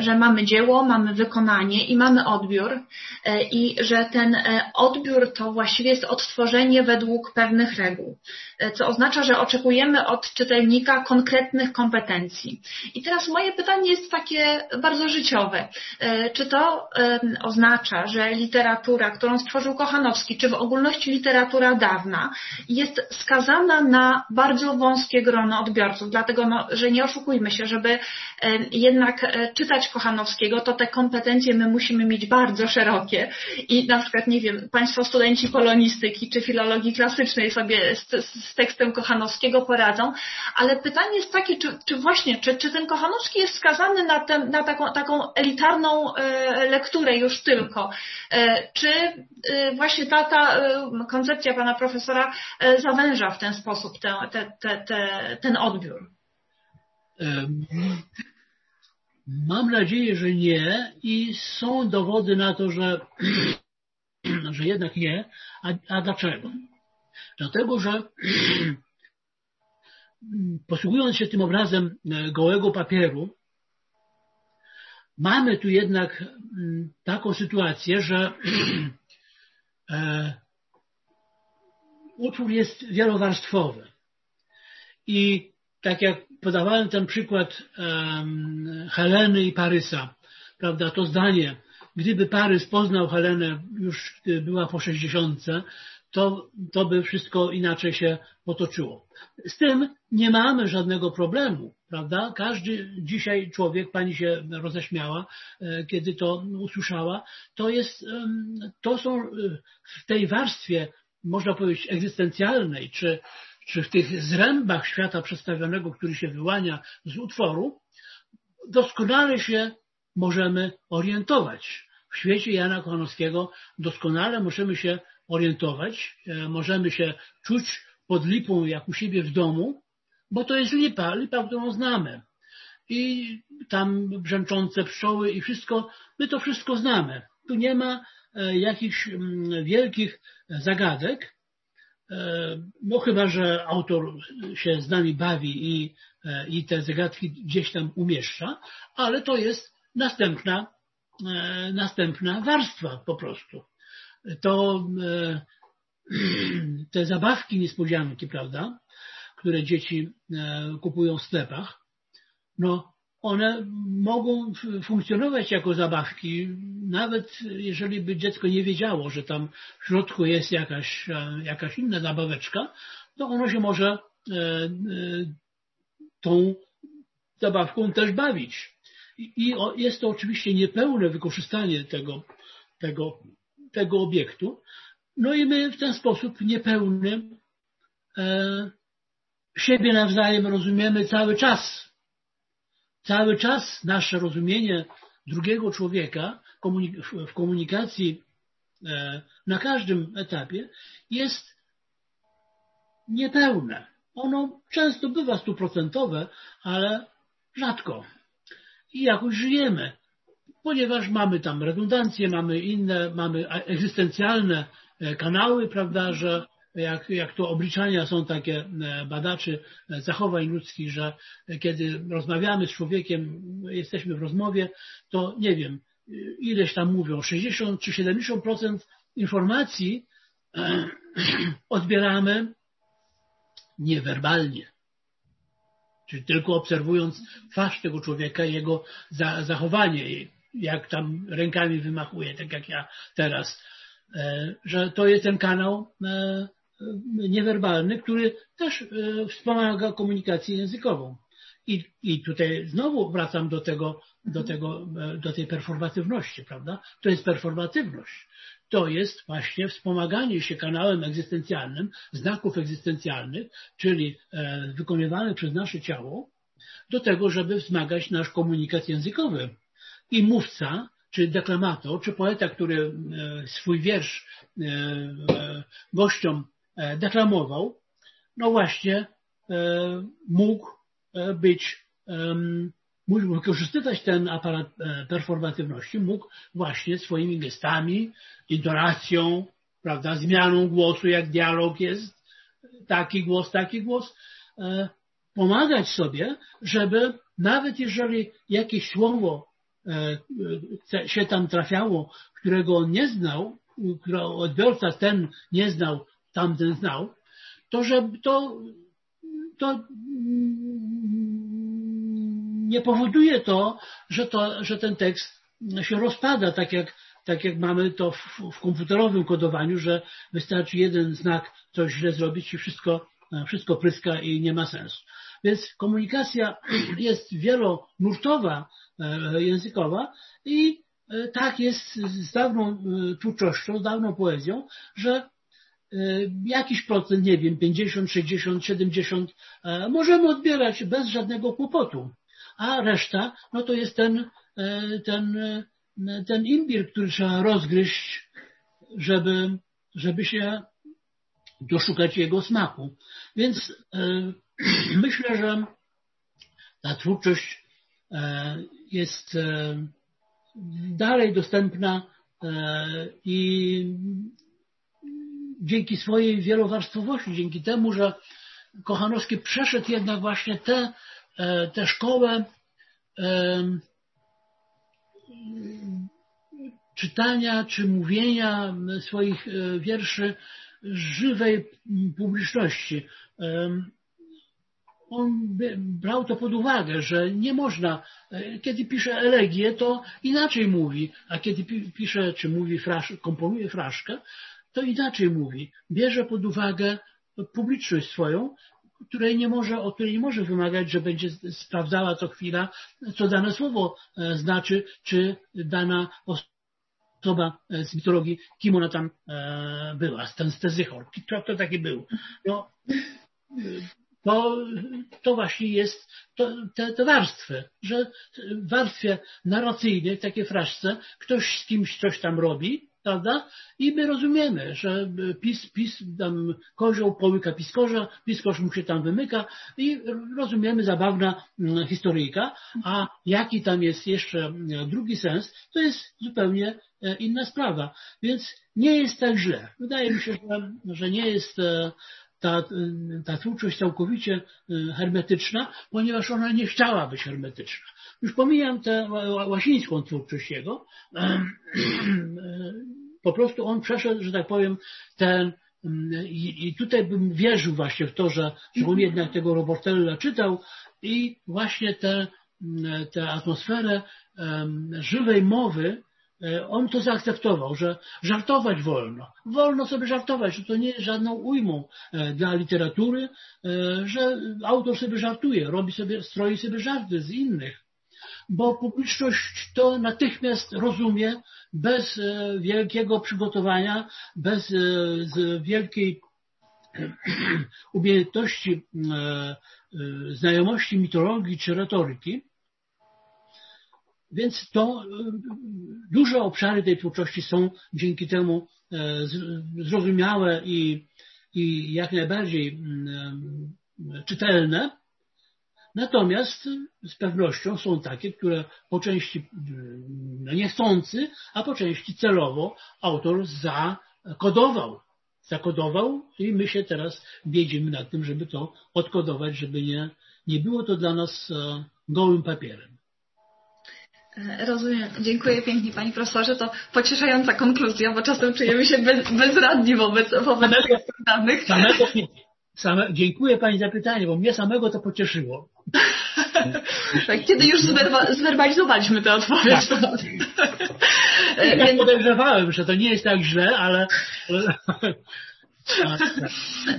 że mamy dzieło, mamy wykonanie i mamy odbiór i że ten odbiór to właściwie jest odtworzenie według pewnych reguł, co oznacza, że oczekujemy od czytelnika konkretnych kompetencji. I teraz moje pytanie jest takie bardzo życiowe. Czy to oznacza, że literatura, którą stworzył Kochanowski, czy w ogólności literatura dawna jest skazana na bardzo wąskie grono odbiorców, dlatego no, że nie oszukujmy się, żeby e, jednak e, czytać Kochanowskiego, to te kompetencje my musimy mieć bardzo szerokie. I na przykład, nie wiem, Państwo studenci polonistyki czy filologii klasycznej sobie z, z tekstem Kochanowskiego poradzą, ale pytanie jest takie, czy, czy właśnie, czy, czy ten Kochanowski jest skazany na, ten, na taką, taką elitarną e, lekturę już tylko, czy właśnie ta, ta y, koncepcja pana profesora y, zawęża w ten sposób te, te, te, ten odbiór? Mam nadzieję, że nie i są dowody na to, że, że jednak nie. A, a dlaczego? Dlatego, że posługując się tym obrazem e, gołego papieru, mamy tu jednak mm, taką sytuację, że utwór jest wielowarstwowy. I tak jak podawałem ten przykład Heleny i Parysa, prawda, to zdanie, gdyby Parys poznał Helenę już była po 60, to, to by wszystko inaczej się potoczyło. Z tym nie mamy żadnego problemu, prawda? Każdy dzisiaj człowiek, pani się roześmiała, e, kiedy to usłyszała, to jest, to są e, w tej warstwie, można powiedzieć, egzystencjalnej, czy, czy w tych zrębach świata przedstawionego, który się wyłania z utworu, doskonale się możemy orientować. W świecie Jana Kochanowskiego doskonale możemy się orientować, e, możemy się czuć pod lipą jak u siebie w domu, bo to jest lipa, lipa, którą znamy. I tam brzęczące pszczoły i wszystko, my to wszystko znamy. Tu nie ma e, jakichś mm, wielkich zagadek, e, no chyba, że autor się z nami bawi i, i te zagadki gdzieś tam umieszcza, ale to jest następna, następna warstwa po prostu to e, te zabawki niespodzianki, prawda, które dzieci e, kupują w sklepach, no one mogą funkcjonować jako zabawki, nawet jeżeli by dziecko nie wiedziało, że tam w środku jest jakaś, e, jakaś inna zabaweczka, to ono się może tą zabawką też bawić. I jest to oczywiście niepełne wykorzystanie tego, tego tego obiektu. No i my w ten sposób niepełny e, siebie nawzajem rozumiemy cały czas. Cały czas nasze rozumienie drugiego człowieka w komunikacji e, na każdym etapie jest niepełne. Ono często bywa stuprocentowe, ale rzadko. I jakoś żyjemy ponieważ mamy tam redundancje, mamy inne, mamy egzystencjalne e, kanały, prawda, że jak, jak to obliczania są takie e, badaczy e, zachowań ludzkich, że kiedy rozmawiamy z człowiekiem, jesteśmy w rozmowie, to nie wiem, ileś tam mówią, 60 czy 70% informacji odbieramy niewerbalnie. Czyli tylko obserwując twarz tego człowieka, jego zachowanie, jak tam rękami wymachuje, tak jak ja teraz, e, że to jest ten kanał e, niewerbalny, który też e, wspomaga komunikację językową. I, I tutaj znowu wracam do tego, do tego, do tej performatywności, prawda? To jest performatywność. To jest właśnie wspomaganie się kanałem egzystencjalnym, znaków egzystencjalnych, czyli wykonywanych przez nasze ciało, do tego, żeby wzmagać nasz komunikat językowy. I mówca, czy deklamator, czy poeta, który e, swój wiersz e, e, gościom deklamował, no właśnie mógł być, mógł wykorzystywać ten aparat performatywności, mógł właśnie swoimi gestami, intonacją, prawda, zmianą głosu, jak dialog jest, taki głos, taki głos, pomagać sobie, żeby nawet jeżeli jakieś słowo się tam trafiało, którego on nie znał, odbiorca ten nie znał, tamten znał, to żeby to, to nie powoduje to, że, to, że ten tekst się rozpada, tak jak, tak jak mamy to w, w komputerowym kodowaniu, że wystarczy jeden znak coś źle zrobić i wszystko, wszystko pryska i nie ma sensu. Więc komunikacja jest wielonurtowa, e, językowa i e, tak jest z dawną e, twórczością, z dawną poezją, że jakiś procent, nie wiem, 50, 60, 70 możemy odbierać bez żadnego kłopotu. A reszta, no to jest ten, ten, ten imbir, który trzeba rozgryźć, żeby, żeby się doszukać jego smaku. Więc Myślę, że ta twórczość e, jest e, dalej dostępna e, i dzięki swojej wielowarstwowości, dzięki temu, że Kochanowski przeszedł jednak właśnie tę te, te szkołę czytania czy mówienia swoich wierszy żywej publiczności on brał to pod uwagę, że nie można, e, kiedy pisze elegię, to inaczej mówi, a kiedy pisze, czy mówi, frasz, komponuje fraszkę, to inaczej mówi. Bierze pod uwagę publiczność swoją, której nie może, od której nie może wymagać, że będzie sprawdzała co chwila, co dane słowo e, znaczy, czy dana osoba e, z mitologii, kim ona tam była, ten Stezychor, kto to taki był. No, to, to właśnie jest to, te, te warstwy, że w warstwie narracyjnej, takie fraszce, ktoś z kimś coś tam robi, prawda? I my rozumiemy, że pis, pis, tam kozioł połyka piskorza, piskorz mu się tam wymyka i rozumiemy zabawna mm, historyjka, a jaki tam jest jeszcze mm, drugi sens, to jest zupełnie e, inna sprawa. Więc nie jest tak źle. Wydaje mi się, że, że nie jest e, ta, ta twórczość całkowicie y, hermetyczna, ponieważ ona nie chciała być hermetyczna. Już pomijam tę łasińską twórczość jego, po prostu on przeszedł, że tak powiem, ten i, i tutaj bym wierzył właśnie w to, że, że on jednak tego Robortella czytał i właśnie tę tę atmosferę żywej mowy on to zaakceptował, że żartować wolno. Wolno sobie żartować, że to nie jest żadną ujmą e, dla literatury, e, że autor sobie żartuje, robi sobie, stroi sobie żarty z innych. Bo publiczność to natychmiast rozumie bez wielkiego przygotowania, bez wielkiej umiejętności znajomości mitologii czy retoryki, więc to e, duże obszary tej twórczości są dzięki temu e, zrozumiałe i, i jak najbardziej mm, e, czytelne. Natomiast z pewnością są takie, które po części no niechcący, a po części celowo autor zakodował. Zakodował i my się teraz biedzimy nad tym, żeby to odkodować, żeby nie, nie było to dla nas gołym papierem. Rozumiem. Dziękuję pięknie Pani Profesorze. To pocieszająca konkluzja, bo czasem czujemy się bez, bezradni wobec, wobec samego, danych. Samego, same, dziękuję Pani za pytanie, bo mnie samego to pocieszyło. tak, kiedy już zwerba, zwerbalizowaliśmy tę odpowiedź. Tak. E, ja podejrzewałem, że to nie jest tak źle, ale...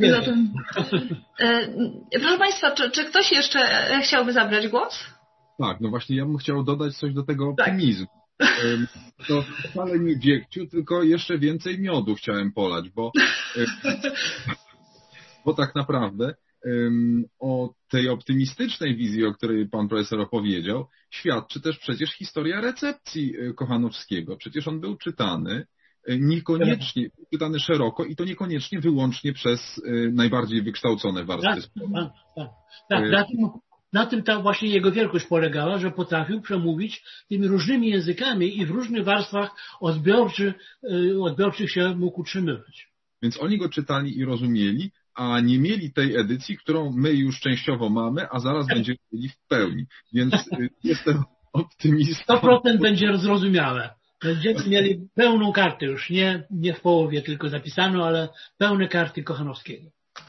Zatem, e, proszę Państwa, czy, czy ktoś jeszcze chciałby zabrać głos? Tak, no właśnie ja bym chciał dodać coś do tego tak. optymizmu. Tak. To wcale nie dziegciu, tylko jeszcze więcej miodu chciałem polać, bo, bo tak naprawdę o tej optymistycznej wizji, o której pan profesor opowiedział, świadczy też przecież historia recepcji y, Kochanowskiego. Przecież on był czytany y, niekoniecznie, czytany szeroko i to niekoniecznie wyłącznie przez y, najbardziej wykształcone warstwy. Tak, tak, tak. tak. Tym, na tym ta właśnie jego wielkość polegała, że potrafił przemówić tymi różnymi językami i w różnych warstwach odbiorczych, odbiorczych się mógł utrzymywać. Więc oni go czytali i rozumieli, a nie mieli tej edycji, którą my już częściowo mamy, a zaraz będziemy mieli w pełni. Więc y, jestem optymistą. 100% będzie zrozumiałe. Będziemy mieli pełną kartę już, nie, nie w połowie tylko zapisaną, ale pełne karty Kochanowskiego.